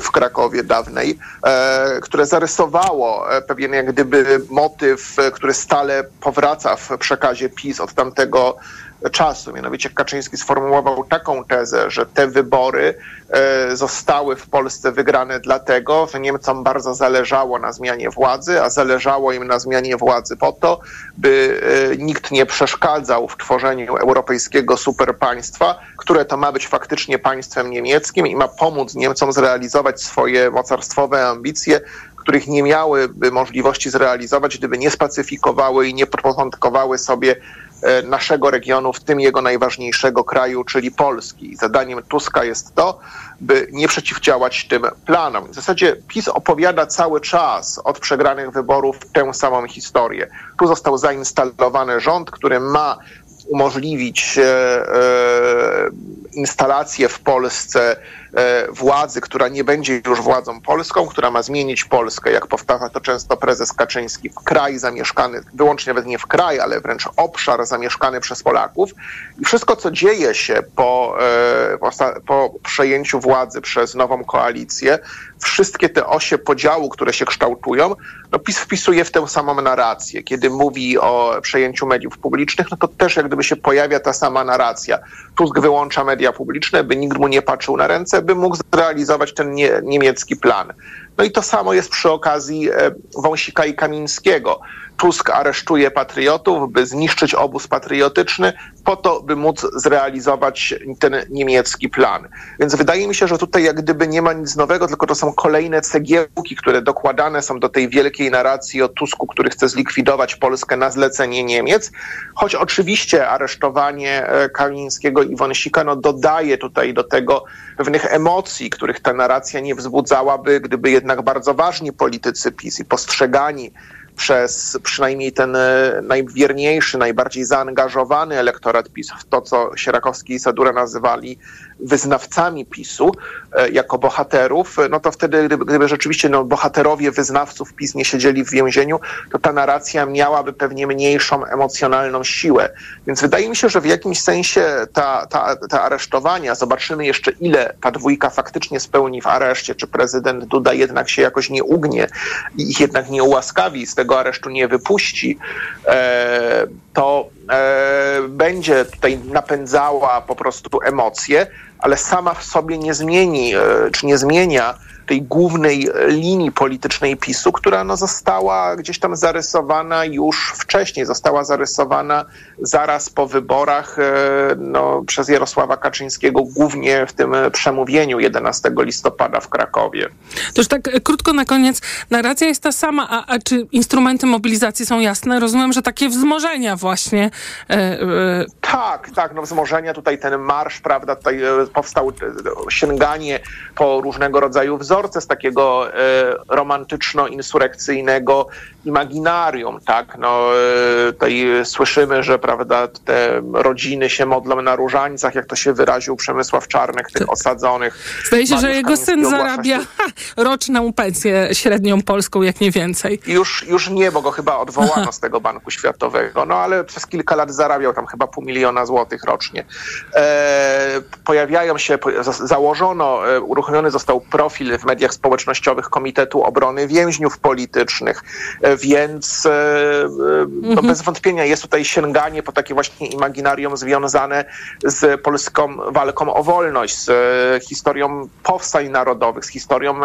w Krakowie dawnej, e, które zarysowało e, pewien jak gdyby motyw, który stale powraca w przekazie PiS od tamtego czasu. Mianowicie Kaczyński sformułował taką tezę, że te wybory e, zostały w Polsce wygrane dlatego, że Niemcom bardzo zależało na zmianie władzy, a zależało im na zmianie władzy po to, by e, nikt nie przeszkadzał w tworzeniu europejskiego superpaństwa, które to ma być faktycznie państwem niemieckim i ma pomóc Niemcom zrealizować swoje mocarstwowe ambicje, których nie miałyby możliwości zrealizować, gdyby nie spacyfikowały i nie porządkowały sobie naszego regionu, w tym jego najważniejszego kraju, czyli Polski. Zadaniem Tuska jest to, by nie przeciwdziałać tym planom. W zasadzie PiS opowiada cały czas od przegranych wyborów tę samą historię. Tu został zainstalowany rząd, który ma umożliwić e, e, instalację w Polsce E, władzy, która nie będzie już władzą polską, która ma zmienić Polskę, jak powtarza to często prezes Kaczyński, w kraj zamieszkany, wyłącznie nawet nie w kraj, ale wręcz obszar zamieszkany przez Polaków. I wszystko, co dzieje się po, po przejęciu władzy przez nową koalicję, wszystkie te osie podziału, które się kształtują, no PiS wpisuje w tę samą narrację. Kiedy mówi o przejęciu mediów publicznych, no to też jak gdyby się pojawia ta sama narracja. Tusk wyłącza media publiczne, by nikt mu nie patrzył na ręce, by mógł zrealizować ten nie, niemiecki plan. No i to samo jest przy okazji e, Wąsika i Kamińskiego. Tusk aresztuje patriotów, by zniszczyć obóz patriotyczny, po to, by móc zrealizować ten niemiecki plan. Więc wydaje mi się, że tutaj jak gdyby nie ma nic nowego, tylko to są kolejne cegiełki, które dokładane są do tej wielkiej narracji o Tusku, który chce zlikwidować Polskę na zlecenie Niemiec. Choć oczywiście aresztowanie e, Kamińskiego i Wąsika no, dodaje tutaj do tego pewnych emocji, których ta narracja nie wzbudzałaby, gdyby jednak bardzo ważni politycy PiS i postrzegani przez przynajmniej ten e, najwierniejszy, najbardziej zaangażowany elektorat PiS w to, co Sierakowski i Sadura nazywali wyznawcami PiSu e, jako bohaterów, no to wtedy, gdyby, gdyby rzeczywiście no, bohaterowie wyznawców PiS nie siedzieli w więzieniu, to ta narracja miałaby pewnie mniejszą emocjonalną siłę. Więc wydaje mi się, że w jakimś sensie ta, ta, te aresztowania, zobaczymy jeszcze ile ta dwójka faktycznie spełni w areszcie, czy prezydent Duda jednak się jakoś nie ugnie i ich jednak nie ułaskawi, z tego aresztu nie wypuści, e, to e, będzie tutaj napędzała po prostu emocje, ale sama w sobie nie zmieni, e, czy nie zmienia tej głównej linii politycznej PiSu, która no, została gdzieś tam zarysowana już wcześniej, została zarysowana zaraz po wyborach e, no, przez Jarosława Kaczyńskiego, głównie w tym przemówieniu 11 listopada w Krakowie. To już tak e, krótko na koniec. Narracja jest ta sama, a, a czy instrumenty mobilizacji są jasne? Rozumiem, że takie wzmożenia właśnie. E, e... Tak, tak, no wzmożenia, tutaj ten marsz, prawda, tutaj powstał sięganie po różnego rodzaju wzorce, wzorce z takiego e, romantyczno-insurekcyjnego imaginarium, tak? No, e, tutaj słyszymy, że prawda, te rodziny się modlą na różańcach, jak to się wyraził Przemysław Czarnek, tych osadzonych. Zdaje się, że jego syn zarabia ha, roczną pensję średnią polską, jak nie więcej. Już, już nie, bo go chyba odwołano Aha. z tego Banku Światowego, no ale przez kilka lat zarabiał tam chyba pół miliona złotych rocznie. E, pojawiają się, założono, e, uruchomiony został profil w mediach społecznościowych Komitetu Obrony Więźniów Politycznych, e, więc e, e, no mhm. bez wątpienia jest tutaj sięganie po takie właśnie imaginarium związane z polską walką o wolność, z historią powstań narodowych, z historią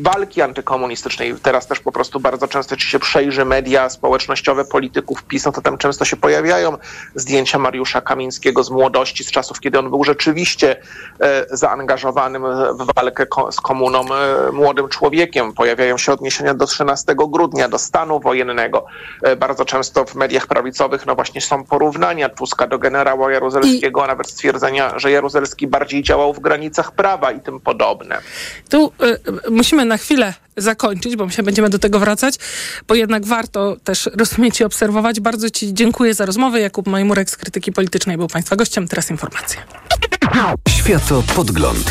walki antykomunistycznej. Teraz też po prostu bardzo często, czy się przejrzy media społecznościowe polityków PiS, no to tam często się pojawiają zdjęcia Mariusza Kamińskiego z młodości, z czasów, kiedy on był rzeczywiście e, zaangażowanym w walkę z komuną e, młodym człowiekiem. Pojawiają się odniesienia do 13 grudnia, do stanu wojennego. E, bardzo często w mediach prawicowych, no właśnie są porównania Tuska do generała Jaruzelskiego, I... nawet stwierdzenia, że Jaruzelski bardziej działał w granicach prawa i tym podobne. Tu y, musimy na chwilę zakończyć, bo my się będziemy do tego wracać, bo jednak warto też rozumieć i obserwować. Bardzo Ci dziękuję za rozmowę. Jakub Majmurek z Krytyki Politycznej był Państwa gościem. Teraz informacje. Światopodgląd.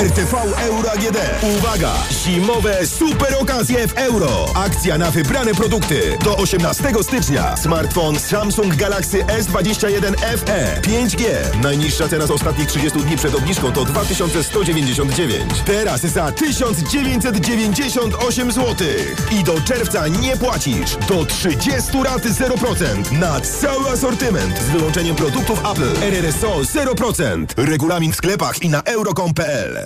RTV Euro AGD. Uwaga! Zimowe super okazje w euro. Akcja na wybrane produkty. Do 18 stycznia. Smartfon Samsung Galaxy S21 FE 5G. Najniższa cena z ostatnich 30 dni przed obniżką to 2199. Teraz za 1998 zł. I do czerwca nie płacisz. Do 30 rat 0% na cały asortyment z wyłączeniem produktów Apple. RRSO 0%. Regulamin w sklepach i na euro.com.pl.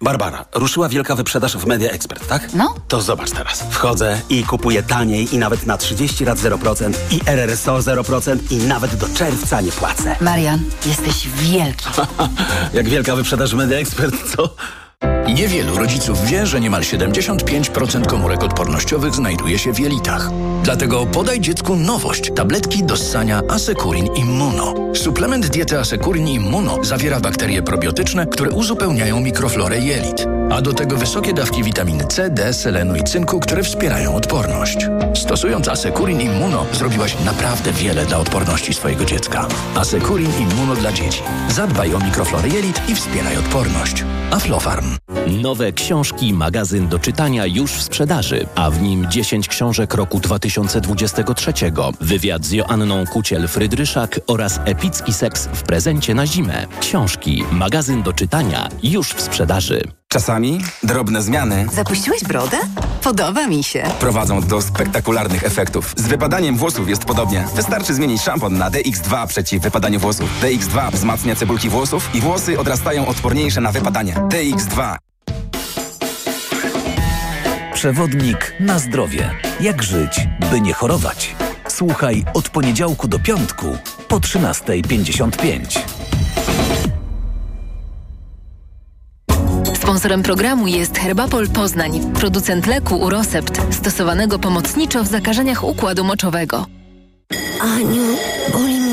Barbara, ruszyła wielka wyprzedaż w Media Expert, tak? No. To zobacz teraz. Wchodzę i kupuję taniej i nawet na 30 lat 0% i RRSO 0% i nawet do czerwca nie płacę. Marian, jesteś wielki. Jak wielka wyprzedaż w Media Expert, co? Niewielu rodziców wie, że niemal 75% komórek odpornościowych znajduje się w jelitach. Dlatego podaj dziecku nowość. Tabletki do ssania Asekurin Immuno. Suplement diety Asekurin Immuno zawiera bakterie probiotyczne, które uzupełniają mikroflorę jelit. A do tego wysokie dawki witaminy C, D, selenu i cynku, które wspierają odporność. Stosując Asekurin Immuno zrobiłaś naprawdę wiele dla odporności swojego dziecka. Asekurin Immuno dla dzieci. Zadbaj o mikroflorę jelit i wspieraj odporność. Aflofarm. Nowe książki, magazyn do czytania już w sprzedaży, a w nim 10 książek roku 2023, wywiad z Joanną Kuciel-Frydryszak oraz epicki seks w prezencie na zimę. Książki, magazyn do czytania już w sprzedaży. Czasami drobne zmiany Zapuściłeś brodę? Podoba mi się. prowadzą do spektakularnych efektów. Z wypadaniem włosów jest podobnie. Wystarczy zmienić szampon na DX2 przeciw wypadaniu włosów. DX2 wzmacnia cebulki włosów i włosy odrastają odporniejsze na wypadanie. DX2 Przewodnik na zdrowie. Jak żyć, by nie chorować? Słuchaj od poniedziałku do piątku po 13.55. Sponsorem programu jest Herbapol Poznań, producent leku Urosept, stosowanego pomocniczo w zakażeniach układu moczowego. Aniu, boli mnie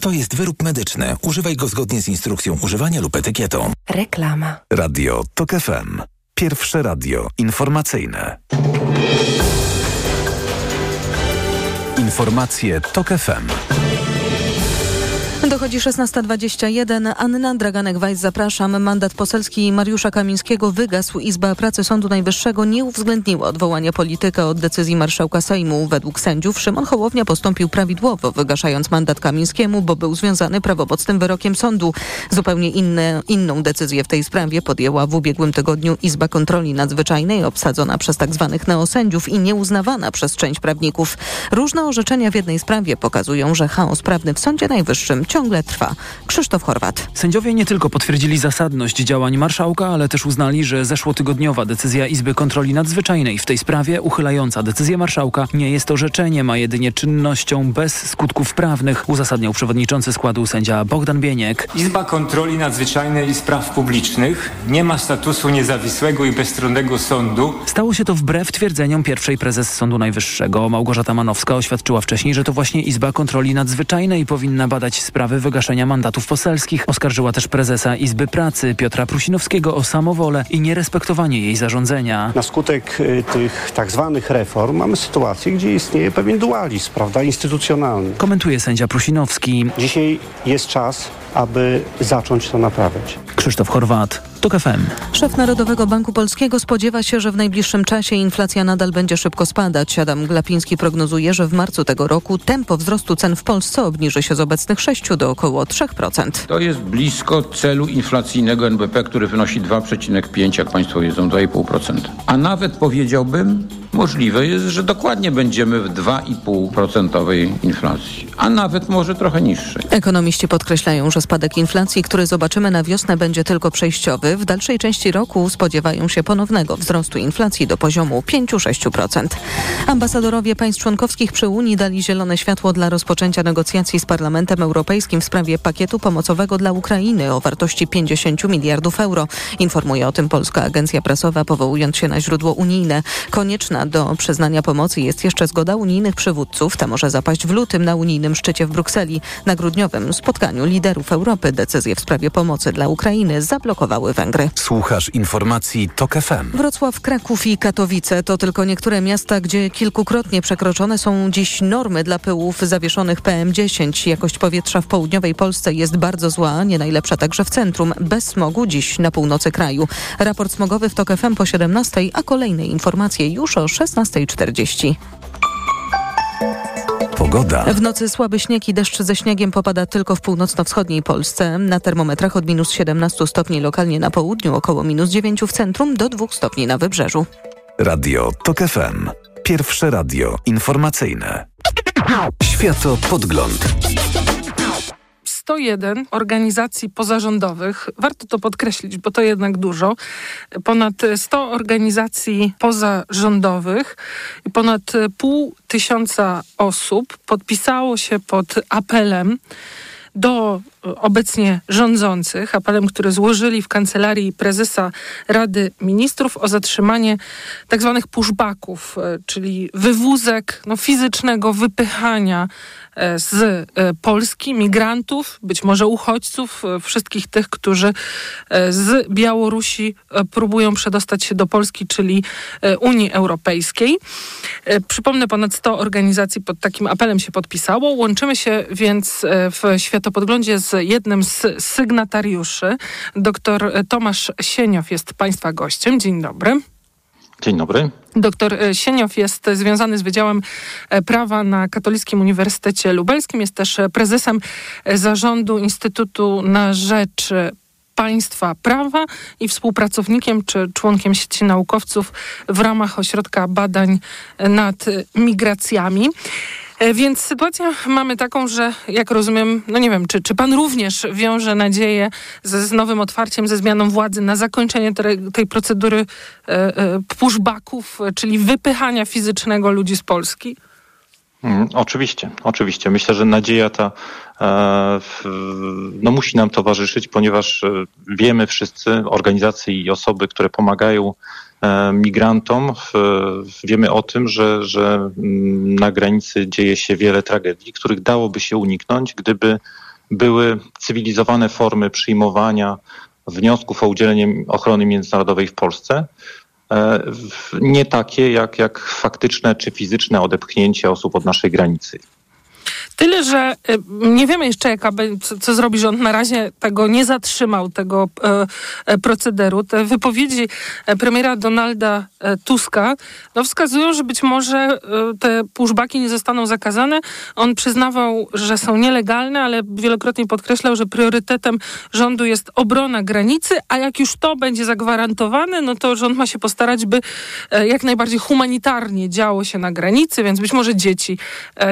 To jest wyrób medyczny. Używaj go zgodnie z instrukcją używania lub etykietą. Reklama. Radio TOK FM. Pierwsze radio informacyjne. Informacje TOK FM. Dochodzi 16.21. Anna Draganek-Weiss, zapraszam. Mandat poselski Mariusza Kamińskiego wygasł. Izba Pracy Sądu Najwyższego nie uwzględniła odwołania polityka od decyzji marszałka Sejmu. Według sędziów Szymon Hołownia postąpił prawidłowo, wygaszając mandat Kamińskiemu, bo był związany prawomocnym wyrokiem sądu. Zupełnie inne, inną decyzję w tej sprawie podjęła w ubiegłym tygodniu Izba Kontroli Nadzwyczajnej, obsadzona przez tzw. Tak neosędziów i nieuznawana przez część prawników. Różne orzeczenia w jednej sprawie pokazują, że chaos prawny w Sądzie Najwyższym ciągle trwa. Krzysztof Horwat. Sędziowie nie tylko potwierdzili zasadność działań marszałka, ale też uznali, że zeszłotygodniowa decyzja Izby Kontroli Nadzwyczajnej w tej sprawie, uchylająca decyzję marszałka, nie jest orzeczeniem, a jedynie czynnością bez skutków prawnych, uzasadniał przewodniczący składu sędzia Bogdan Bieniek. Izba Kontroli Nadzwyczajnej i Spraw Publicznych nie ma statusu niezawisłego i bezstronnego sądu. Stało się to wbrew twierdzeniom pierwszej prezes Sądu Najwyższego. Małgorzata Manowska oświadczyła wcześniej, że to właśnie Izba Kontroli Nadzwyczajnej powinna badać sprawę sprawy wygaszenia mandatów poselskich. Oskarżyła też prezesa Izby Pracy Piotra Prusinowskiego o samowolę i nierespektowanie jej zarządzenia. Na skutek y, tych tak zwanych reform mamy sytuację, gdzie istnieje pewien dualizm, prawda, instytucjonalny. Komentuje sędzia Prusinowski. Dzisiaj jest czas, aby zacząć to naprawiać. Krzysztof Chorwat. TOK FM. Szef Narodowego Banku Polskiego spodziewa się, że w najbliższym czasie inflacja nadal będzie szybko spadać. Adam Glapiński prognozuje, że w marcu tego roku tempo wzrostu cen w Polsce obniży się z obecnych 6 do około 3%. To jest blisko celu inflacyjnego NBP, który wynosi 2,5, jak Państwo wiedzą, 2,5%. A nawet powiedziałbym, możliwe jest, że dokładnie będziemy w 2,5% inflacji, a nawet może trochę niższej. Ekonomiści podkreślają, że spadek inflacji, który zobaczymy na wiosnę, będzie tylko przejściowy. W dalszej części roku spodziewają się ponownego wzrostu inflacji do poziomu 5-6%. Ambasadorowie państw członkowskich przy Unii dali zielone światło dla rozpoczęcia negocjacji z Parlamentem Europejskim w sprawie pakietu pomocowego dla Ukrainy o wartości 50 miliardów euro. Informuje o tym Polska Agencja Prasowa, powołując się na źródło unijne. Konieczna do przyznania pomocy jest jeszcze zgoda unijnych przywódców. Ta może zapaść w lutym na unijnym szczycie w Brukseli. Na grudniowym spotkaniu liderów Europy decyzje w sprawie pomocy dla Ukrainy zablokowały Węgry. Słuchasz informacji TOK FM. Wrocław, Kraków i Katowice to tylko niektóre miasta, gdzie kilkukrotnie przekroczone są dziś normy dla pyłów zawieszonych PM10. Jakość powietrza w południowej Polsce jest bardzo zła, nie najlepsza także w centrum. Bez smogu dziś na północy kraju. Raport smogowy w TOK FM po 17, a kolejne informacje już o 16.40. Pogoda. W nocy słaby śnieg i deszcz ze śniegiem popada tylko w północno-wschodniej Polsce. Na termometrach od minus 17 stopni lokalnie na południu, około minus 9 w centrum, do 2 stopni na wybrzeżu. Radio TOK FM. Pierwsze radio informacyjne. Światopodgląd. 101 organizacji pozarządowych, warto to podkreślić, bo to jednak dużo, ponad 100 organizacji pozarządowych i ponad pół tysiąca osób podpisało się pod apelem do obecnie rządzących, apelem, który złożyli w kancelarii prezesa Rady Ministrów o zatrzymanie tak zwanych pushbacków, czyli wywózek no, fizycznego wypychania z e, Polski, migrantów, być może uchodźców, e, wszystkich tych, którzy e, z Białorusi próbują przedostać się do Polski, czyli Unii Europejskiej. Przypomnę, ponad 100 organizacji pod takim apelem się podpisało. Łączymy się więc w światopodglądzie z jednym z sygnatariuszy. Dr Tomasz Sieniow jest Państwa gościem. Dzień dobry. Dzień dobry. Doktor e, Sieniow jest związany z Wydziałem e, Prawa na Katolickim Uniwersytecie Lubelskim. Jest też e, prezesem zarządu Instytutu na Rzecz Państwa Prawa i współpracownikiem czy członkiem sieci naukowców w ramach Ośrodka Badań nad Migracjami. E, więc sytuację mamy taką, że jak rozumiem, no nie wiem, czy, czy pan również wiąże nadzieję ze, z nowym otwarciem, ze zmianą władzy na zakończenie tej, tej procedury e, e, pushbacków, czyli wypychania fizycznego ludzi z Polski? Mm, oczywiście, oczywiście. Myślę, że nadzieja ta e, no, musi nam towarzyszyć, ponieważ e, wiemy wszyscy, organizacje i osoby, które pomagają migrantom. Wiemy o tym, że, że mm, na granicy dzieje się wiele tragedii, których dałoby się uniknąć, gdyby były cywilizowane formy przyjmowania wniosków o udzielenie ochrony międzynarodowej w Polsce. E, nie takie jak, jak faktyczne czy fizyczne odepchnięcie osób od naszej granicy. Tyle, że y, nie wiemy jeszcze, jaka, co, co zrobi rząd. Na razie tego nie zatrzymał, tego e, e, procederu. Te wypowiedzi e, premiera Donalda Tuska no, wskazują, że być może te pushbacki nie zostaną zakazane. On przyznawał, że są nielegalne, ale wielokrotnie podkreślał, że priorytetem rządu jest obrona granicy, a jak już to będzie zagwarantowane, no to rząd ma się postarać, by jak najbardziej humanitarnie działo się na granicy, więc być może dzieci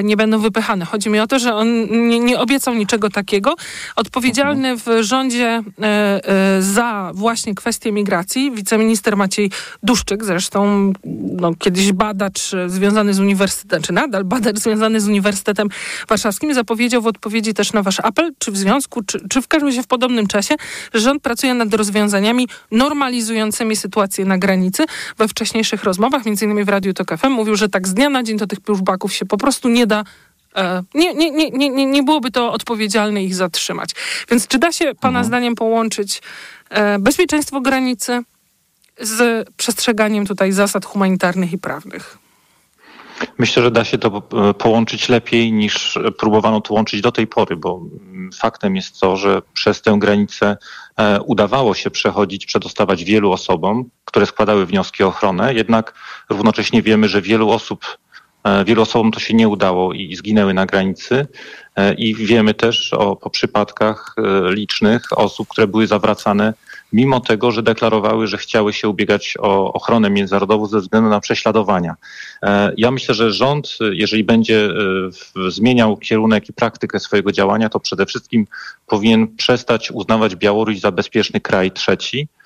nie będą wypychane. Chodzi mi o to, że on nie, nie obiecał niczego takiego. Odpowiedzialny w rządzie e, e, za właśnie kwestię migracji, wiceminister Maciej Duszczyk, zresztą no, kiedyś badacz związany z uniwersytetem, czy nadal badacz związany z Uniwersytetem Warszawskim, zapowiedział w odpowiedzi też na wasz apel, czy w związku, czy, czy w każdym razie w podobnym czasie, że rząd pracuje nad rozwiązaniami normalizującymi sytuację na granicy. We wcześniejszych rozmowach, między innymi w Radiu Tok FM, mówił, że tak z dnia na dzień do tych pushbacków się po prostu nie da nie, nie, nie, nie, nie byłoby to odpowiedzialne ich zatrzymać. Więc czy da się Pana mhm. zdaniem połączyć bezpieczeństwo granicy z przestrzeganiem tutaj zasad humanitarnych i prawnych? Myślę, że da się to e, połączyć lepiej niż próbowano to łączyć do tej pory, bo mm, faktem jest to, że przez tę granicę e, udawało się przechodzić, przedostawać wielu osobom, które składały wnioski o ochronę, jednak równocześnie wiemy, że wielu osób e, Wielu osobom to się nie udało i zginęły na granicy. I wiemy też o, po przypadkach licznych osób, które były zawracane mimo tego, że deklarowały, że chciały się ubiegać o ochronę międzynarodową ze względu na prześladowania. E, ja myślę, że rząd, jeżeli będzie e, zmieniał kierunek i praktykę swojego działania, to przede wszystkim powinien przestać uznawać Białoruś za bezpieczny kraj trzeci, e,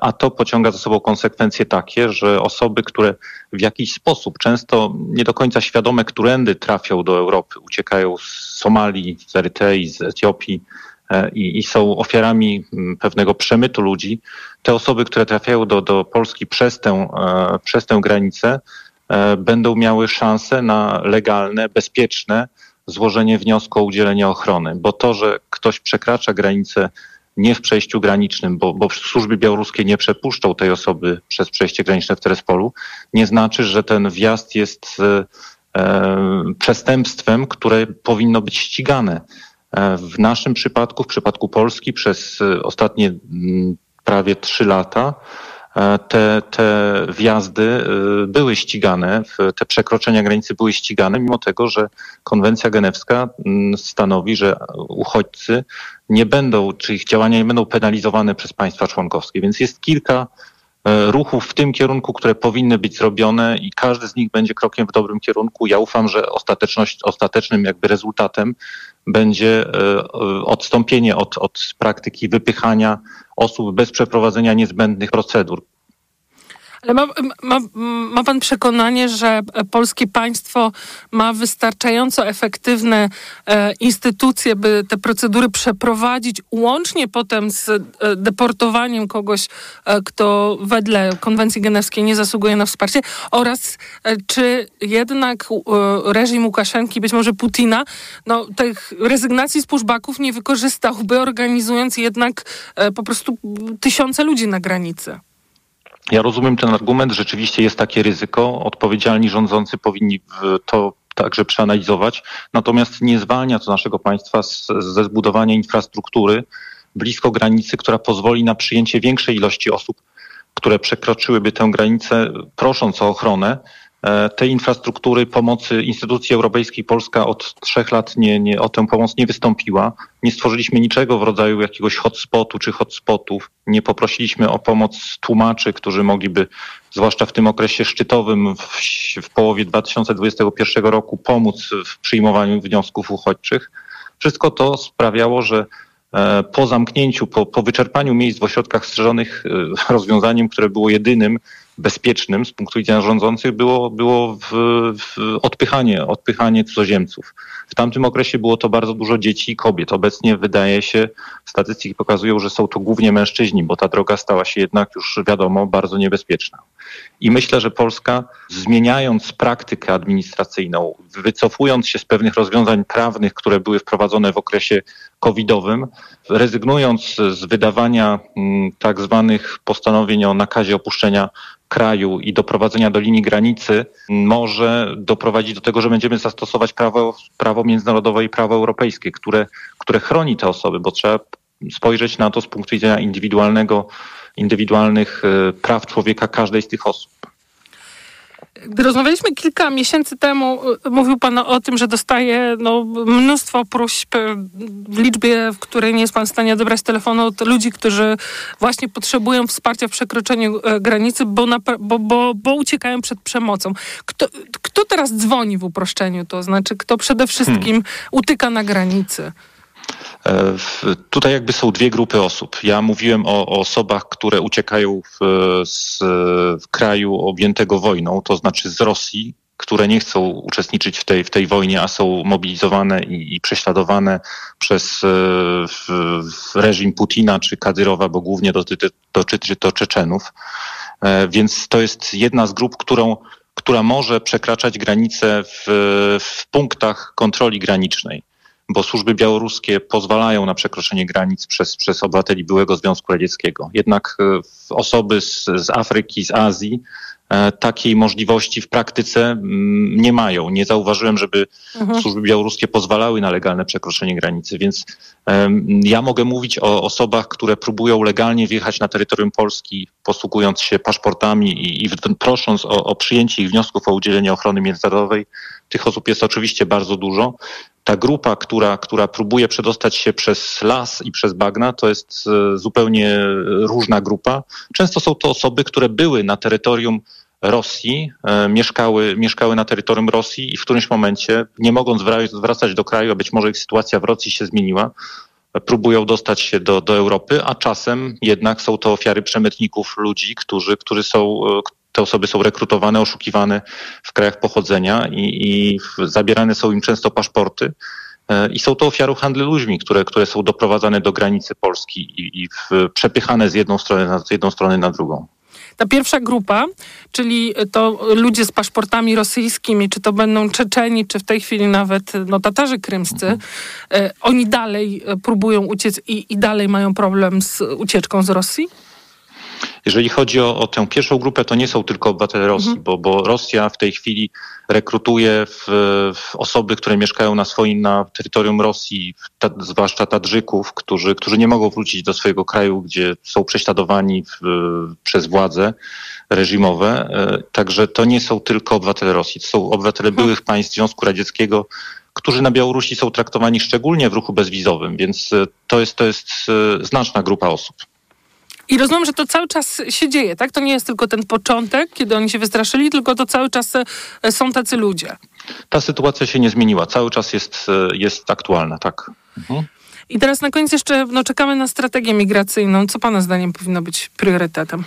a to pociąga za sobą konsekwencje takie, że osoby, które w jakiś sposób, często nie do końca świadome, którędy trafią do Europy, uciekają z Somalii, z Erytrei, z Etiopii, E, i, i, są ofiarami mm, pewnego przemytu ludzi, te osoby, które trafiają do, do Polski przez tę, e, przez tę granicę, e, będą miały szansę na legalne, bezpieczne złożenie wniosku o udzielenie ochrony. Bo to, że ktoś przekracza granicę nie w przejściu granicznym, bo, bo służby białoruskie nie przepuszczą tej osoby przez przejście graniczne w Terespolu, nie znaczy, że ten wjazd jest e, przestępstwem, które powinno być ścigane. E, w naszym przypadku, w przypadku Polski przez e, ostatnie mm, prawie trzy lata e, te, te wjazdy były ścigane, te przekroczenia granicy były ścigane, mimo tego, że konwencja genewska mm, stanowi, że uchodźcy nie będą, czy ich działania nie będą penalizowane przez państwa członkowskie. Więc jest kilka ruchów w tym kierunku, które powinny być zrobione i każdy z nich będzie krokiem w dobrym kierunku. Ja ufam, że ostateczność, ostatecznym jakby rezultatem będzie e, odstąpienie od, od praktyki wypychania osób bez przeprowadzenia niezbędnych procedur. Ale ma, ma, ma pan przekonanie, że polskie państwo ma wystarczająco efektywne e, instytucje, by te procedury przeprowadzić, łącznie potem z e, deportowaniem kogoś, e, kto wedle konwencji genewskiej nie zasługuje na wsparcie, oraz e, czy jednak e, reżim Łukaszenki, być może Putina, no, tych rezygnacji z pushbacków nie wykorzystałby, organizując jednak e, po prostu tysiące ludzi na granicy? Ja rozumiem ten argument, rzeczywiście jest takie ryzyko. Odpowiedzialni rządzący powinni to także przeanalizować. Natomiast nie zwalnia to naszego państwa z, ze zbudowania infrastruktury blisko granicy, która pozwoli na przyjęcie większej ilości osób, które przekroczyłyby tę granicę, prosząc o ochronę. E, tej infrastruktury pomocy instytucji europejskiej Polska od trzech lat nie, nie, o tę pomoc nie wystąpiła. Nie stworzyliśmy niczego w rodzaju jakiegoś hotspotu czy hotspotów. Nie poprosiliśmy o pomoc tłumaczy, którzy mogliby, zwłaszcza w tym okresie szczytowym w, w połowie 2021 roku, pomóc w przyjmowaniu wniosków uchodźczych. Wszystko to sprawiało, że e, po zamknięciu, po, po wyczerpaniu miejsc w ośrodkach strzeżonych e, rozwiązaniem, które było jedynym, bezpiecznym z punktu widzenia rządzących było, było w, w odpychanie, odpychanie cudzoziemców. W tamtym okresie było to bardzo dużo dzieci i kobiet. Obecnie wydaje się, statystyki pokazują, że są to głównie mężczyźni, bo ta droga stała się jednak już wiadomo bardzo niebezpieczna. I myślę, że Polska zmieniając praktykę administracyjną, wycofując się z pewnych rozwiązań prawnych, które były wprowadzone w okresie covidowym, rezygnując z wydawania mm, tak zwanych postanowień o nakazie opuszczenia kraju i doprowadzenia do linii granicy może doprowadzić do tego, że będziemy zastosować prawo, prawo międzynarodowe i prawo europejskie, które, które chroni te osoby, bo trzeba spojrzeć na to z punktu widzenia indywidualnego, indywidualnych e, praw człowieka każdej z tych osób. Gdy rozmawialiśmy kilka miesięcy temu, y, mówił Pan o tym, że dostaje no, mnóstwo próśb y, w liczbie, w której nie jest Pan w stanie odebrać telefonu od ludzi, którzy właśnie potrzebują wsparcia w przekroczeniu y, granicy, bo, na, bo, bo, bo uciekają przed przemocą. Kto, kto teraz dzwoni w uproszczeniu? To znaczy, kto przede wszystkim hmm. utyka na granicy? E, tutaj jakby są dwie grupy osób. Ja mówiłem o, o osobach, które uciekają w, z w kraju objętego wojną, to znaczy z Rosji, które nie chcą uczestniczyć w tej, w tej wojnie, a są mobilizowane i, i prześladowane przez e, reżim Putina czy Kadyrowa, bo głównie dotyczy, dotyczy to Czeczenów. E, więc to jest jedna z grup, którą która może przekraczać granice w, w punktach kontroli granicznej bo służby białoruskie pozwalają na przekroczenie granic przez, przez obywateli byłego Związku Radzieckiego. Jednak e, osoby z, z Afryki, z Azji e, takiej możliwości w praktyce mm, nie mają. Nie zauważyłem, żeby mhm. służby białoruskie pozwalały na legalne przekroczenie granicy, więc ja mogę mówić o osobach, które próbują legalnie wjechać na terytorium Polski, posługując się paszportami i, i prosząc o, o przyjęcie ich wniosków o udzielenie ochrony międzynarodowej. Tych osób jest oczywiście bardzo dużo ta grupa, która, która próbuje przedostać się przez las i przez bagna, to jest e, zupełnie różna grupa. Często są to osoby, które były na terytorium Rosji, e, mieszkały, mieszkały na terytorium Rosji i w którymś momencie, nie mogąc wracać do kraju, a być może ich sytuacja w Rosji się zmieniła, próbują dostać się do, do Europy, a czasem jednak są to ofiary przemytników ludzi, którzy, którzy są, e, te osoby są rekrutowane, oszukiwane w krajach pochodzenia i, i zabierane są im często paszporty. E, I są to ofiary handlu ludźmi, które, które są doprowadzane do granicy Polski i, i przepychane z, jedną strony na, z jedną strony na drugą. Ta pierwsza grupa, czyli to ludzie z paszportami rosyjskimi, czy to będą Czeczeni, czy w tej chwili nawet no, Tatarzy krymscy, mhm. E, oni dalej próbują uciec i, i dalej mają problem z ucieczką z Rosji? Jeżeli chodzi o, o tę pierwszą grupę, to nie są tylko obywatele Rosji, mhm. bo, bo Rosja w tej chwili rekrutuje w, w osoby, które mieszkają na swoim na terytorium Rosji, ta, zwłaszcza Tadżyków, którzy, którzy nie mogą wrócić do swojego kraju, gdzie są prześladowani w, przez władze reżimowe. E, także to nie są tylko obywatele Rosji, to są obywatele mhm. byłych państw Związku Radzieckiego, którzy na Białorusi są traktowani szczególnie w ruchu bezwizowym, więc e, to jest, to jest e, znaczna grupa osób. I rozumiem, że to cały czas się dzieje, tak? To nie jest tylko ten początek, kiedy oni się wystraszyli, tylko to cały czas e, są tacy ludzie. Ta sytuacja się nie zmieniła, cały czas jest, e, jest aktualna, tak. Mhm. I teraz na koniec jeszcze no, czekamy na strategię migracyjną. Co Pana zdaniem powinno być priorytetem?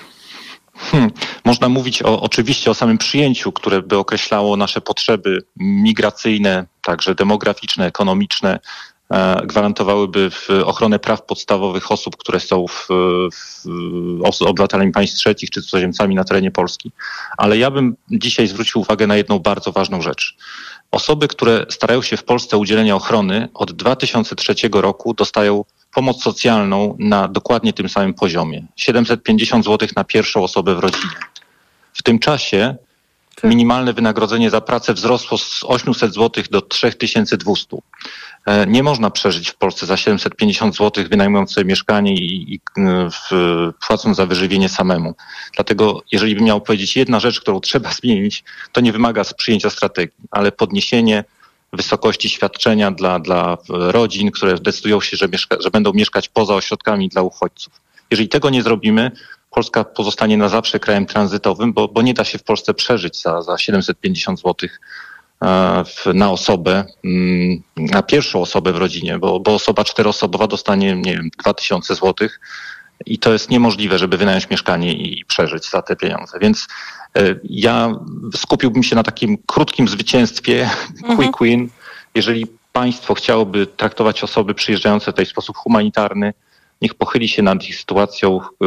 Hmm. Można mówić o, oczywiście o samym przyjęciu, które by określało nasze potrzeby migracyjne, także demograficzne, ekonomiczne, gwarantowałyby ochronę praw podstawowych osób, które są w, w, obywatelami państw trzecich czy cudzoziemcami na terenie Polski. Ale ja bym dzisiaj zwrócił uwagę na jedną bardzo ważną rzecz. Osoby, które starają się w Polsce o udzielenie ochrony od 2003 roku dostają pomoc socjalną na dokładnie tym samym poziomie. 750 zł na pierwszą osobę w rodzinie. W tym czasie minimalne wynagrodzenie za pracę wzrosło z 800 zł do 3200. E, nie można przeżyć w Polsce za 750 zł, wynajmując sobie mieszkanie i, i w, płacąc za wyżywienie samemu. Dlatego, jeżeli bym miał powiedzieć jedna rzecz, którą trzeba zmienić, to nie wymaga przyjęcia strategii, ale podniesienie wysokości świadczenia dla, dla rodzin, które decydują się, że, mieszka, że będą mieszkać poza ośrodkami dla uchodźców. Jeżeli tego nie zrobimy, Polska pozostanie na zawsze krajem tranzytowym, bo, bo nie da się w Polsce przeżyć za, za 750 złotych na osobę, mm, na pierwszą osobę w rodzinie, bo, bo osoba czteroosobowa dostanie, nie wiem, 2000 złotych i to jest niemożliwe, żeby wynająć mieszkanie i przeżyć za te pieniądze. Więc e, ja skupiłbym się na takim krótkim zwycięstwie, mhm. quick win. Jeżeli państwo chciałoby traktować osoby przyjeżdżające tutaj w sposób humanitarny, niech pochyli się nad ich sytuacją, e,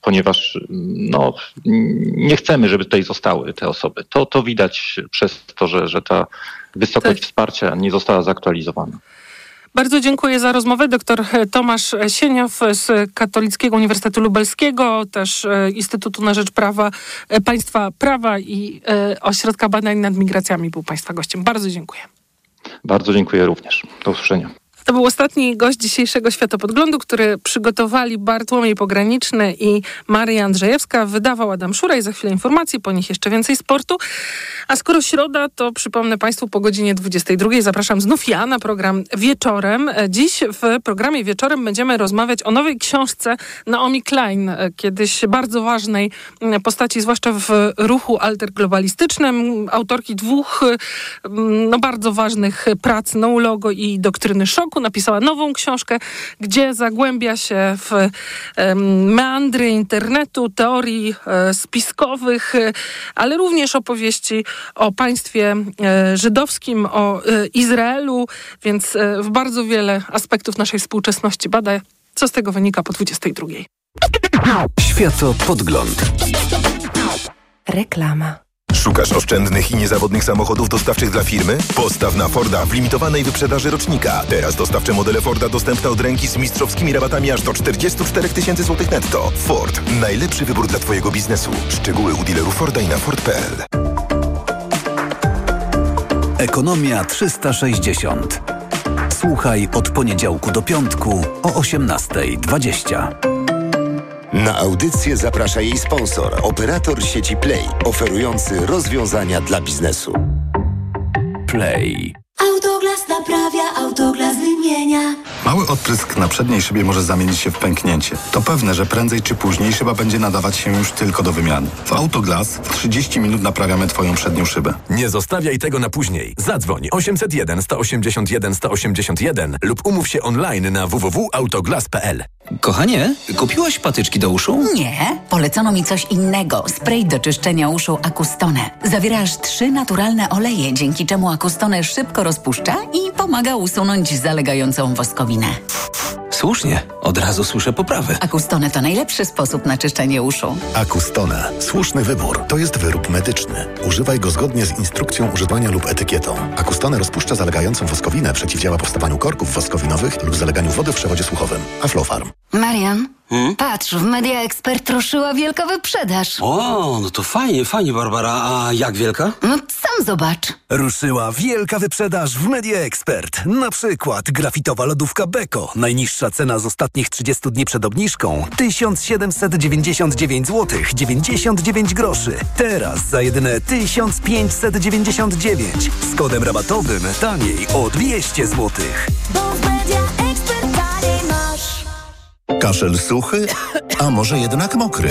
ponieważ no, nie chcemy, żeby tutaj zostały te osoby. To, to widać przez to, że, że ta wysokość tak. wsparcia nie została zaktualizowana. Bardzo dziękuję za rozmowę. Dr Tomasz Sieniow z Katolickiego Uniwersytetu Lubelskiego, też e, Instytutu na Rzecz Prawa, e, Państwa Prawa i Ośrodka Badań nad Migracjami był Państwa gościem. Bardzo dziękuję. Bardzo dziękuję również. Do usłyszenia. To był ostatni gość dzisiejszego Światopodglądu, który przygotowali Bartłomiej Pograniczny i Maria Andrzejewska. Wydawał Adam Szuraj. Za chwilę informacji, po nich jeszcze więcej sportu. A skoro środa, to przypomnę Państwu po godzinie 22. Zapraszam znów ja na program Wieczorem. Dziś w programie Wieczorem będziemy rozmawiać o nowej książce Naomi Klein, kiedyś bardzo ważnej postaci, zwłaszcza w ruchu alterglobalistycznym, autorki dwóch no, bardzo ważnych prac No Logo i Doktryny Szoku napisała nową książkę, gdzie zagłębia się w meandry internetu, teorii e, spiskowych, e, ale również opowieści o państwie e, żydowskim, o Izraelu, więc w bardzo wiele aspektów naszej współczesności bada, co z tego wynika po 22. Światopodgląd. Reklama. Szukasz oszczędnych i niezawodnych samochodów dostawczych dla firmy? Postaw na Forda w limitowanej wyprzedaży rocznika. Teraz dostawcze modele Forda dostępne od ręki z mistrzowskimi rabatami aż do 44 tysięcy złotych netto. Ford. Najlepszy wybór dla Twojego biznesu. Szczegóły u dealerów Forda i na Ford.pl. Ekonomia 360. Słuchaj od poniedziałku do piątku o 18.20. Na audycję zaprasza jej sponsor, operator sieci Play, oferujący rozwiązania dla biznesu. Play. Autoglas naprawia, autoglas wymienia. Mały odprysk na przedniej szybie może zamienić się w pęknięcie. To pewne, że prędzej czy później szyba będzie nadawać się już tylko do wymiany. W Autoglas w 30 minut naprawiamy Twoją przednią szybę. Nie zostawiaj tego na później. Zadzwoń 801 181 181 lub umów się online na www.autoglas.pl. Kochanie, kupiłaś patyczki do uszu? Nie, polecono mi coś innego. Spray do czyszczenia uszu Akustone. Zawiera aż trzy naturalne oleje, dzięki czemu Akustone szybko rozpuszcza i pomaga usunąć zalegającą woskowinę. Słusznie, od razu słyszę poprawy. Akustone to najlepszy sposób na czyszczenie uszu. Akustone. Słuszny wybór. To jest wyrób medyczny. Używaj go zgodnie z instrukcją używania lub etykietą. Akustone rozpuszcza zalegającą woskowinę, przeciwdziała powstawaniu korków woskowinowych lub zaleganiu wody w przewodzie słuchowym. Aflofarm. Marian, patrz, w Media Expert ruszyła wielka wyprzedaż. O, no to fajnie, fajnie, Barbara. A jak wielka? No sam zobacz. Ruszyła wielka wyprzedaż w Media Expert. Na przykład grafitowa lodówka Beko. Najniższa cena z ostatnich 30 dni przed obniżką 1799 zł 99 groszy. Teraz za jedyne 1599 z kodem rabatowym taniej o 200 zł. Kaszel suchy, a może jednak mokry?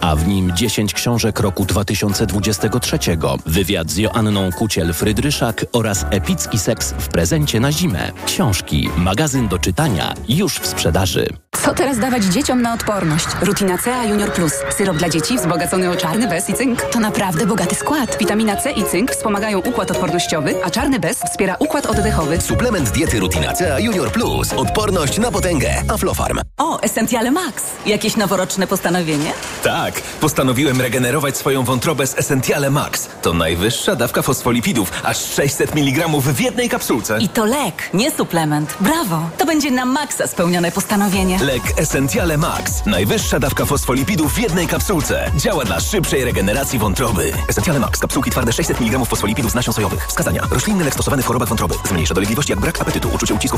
a w nim 10 książek roku 2023. Wywiad z Joanną Kuciel-Frydryszak oraz epicki seks w prezencie na zimę. Książki, magazyn do czytania już w sprzedaży. Co teraz dawać dzieciom na odporność? Rutina C A Junior Plus. Syrop dla dzieci wzbogacony o czarny bez i cynk. To naprawdę bogaty skład. Witamina C i cynk wspomagają układ odpornościowy, a czarny bez wspiera układ oddechowy. Suplement diety Rutina C Junior Plus. Odporność na potęgę. Aflofarm. O, Essentiale Max. Jakieś noworoczne postanowienie? Tak, postanowiłem regenerować swoją wątrobę z Essentiale Max. To najwyższa dawka fosfolipidów, aż 600 mg w jednej kapsułce. I to lek, nie suplement. Brawo! To będzie na maksa spełnione postanowienie. Lek Essentiale Max. Najwyższa dawka fosfolipidów w jednej kapsułce. Działa dla szybszej regeneracji wątroby. Essentiale Max. Kapsułki twarde 600 mg fosfolipidów z nasion sojowych. Wskazania. Roślinny lek stosowany w chorobach wątroby. Zmniejsza dolegliwości jak brak apetytu, uczucie ucisku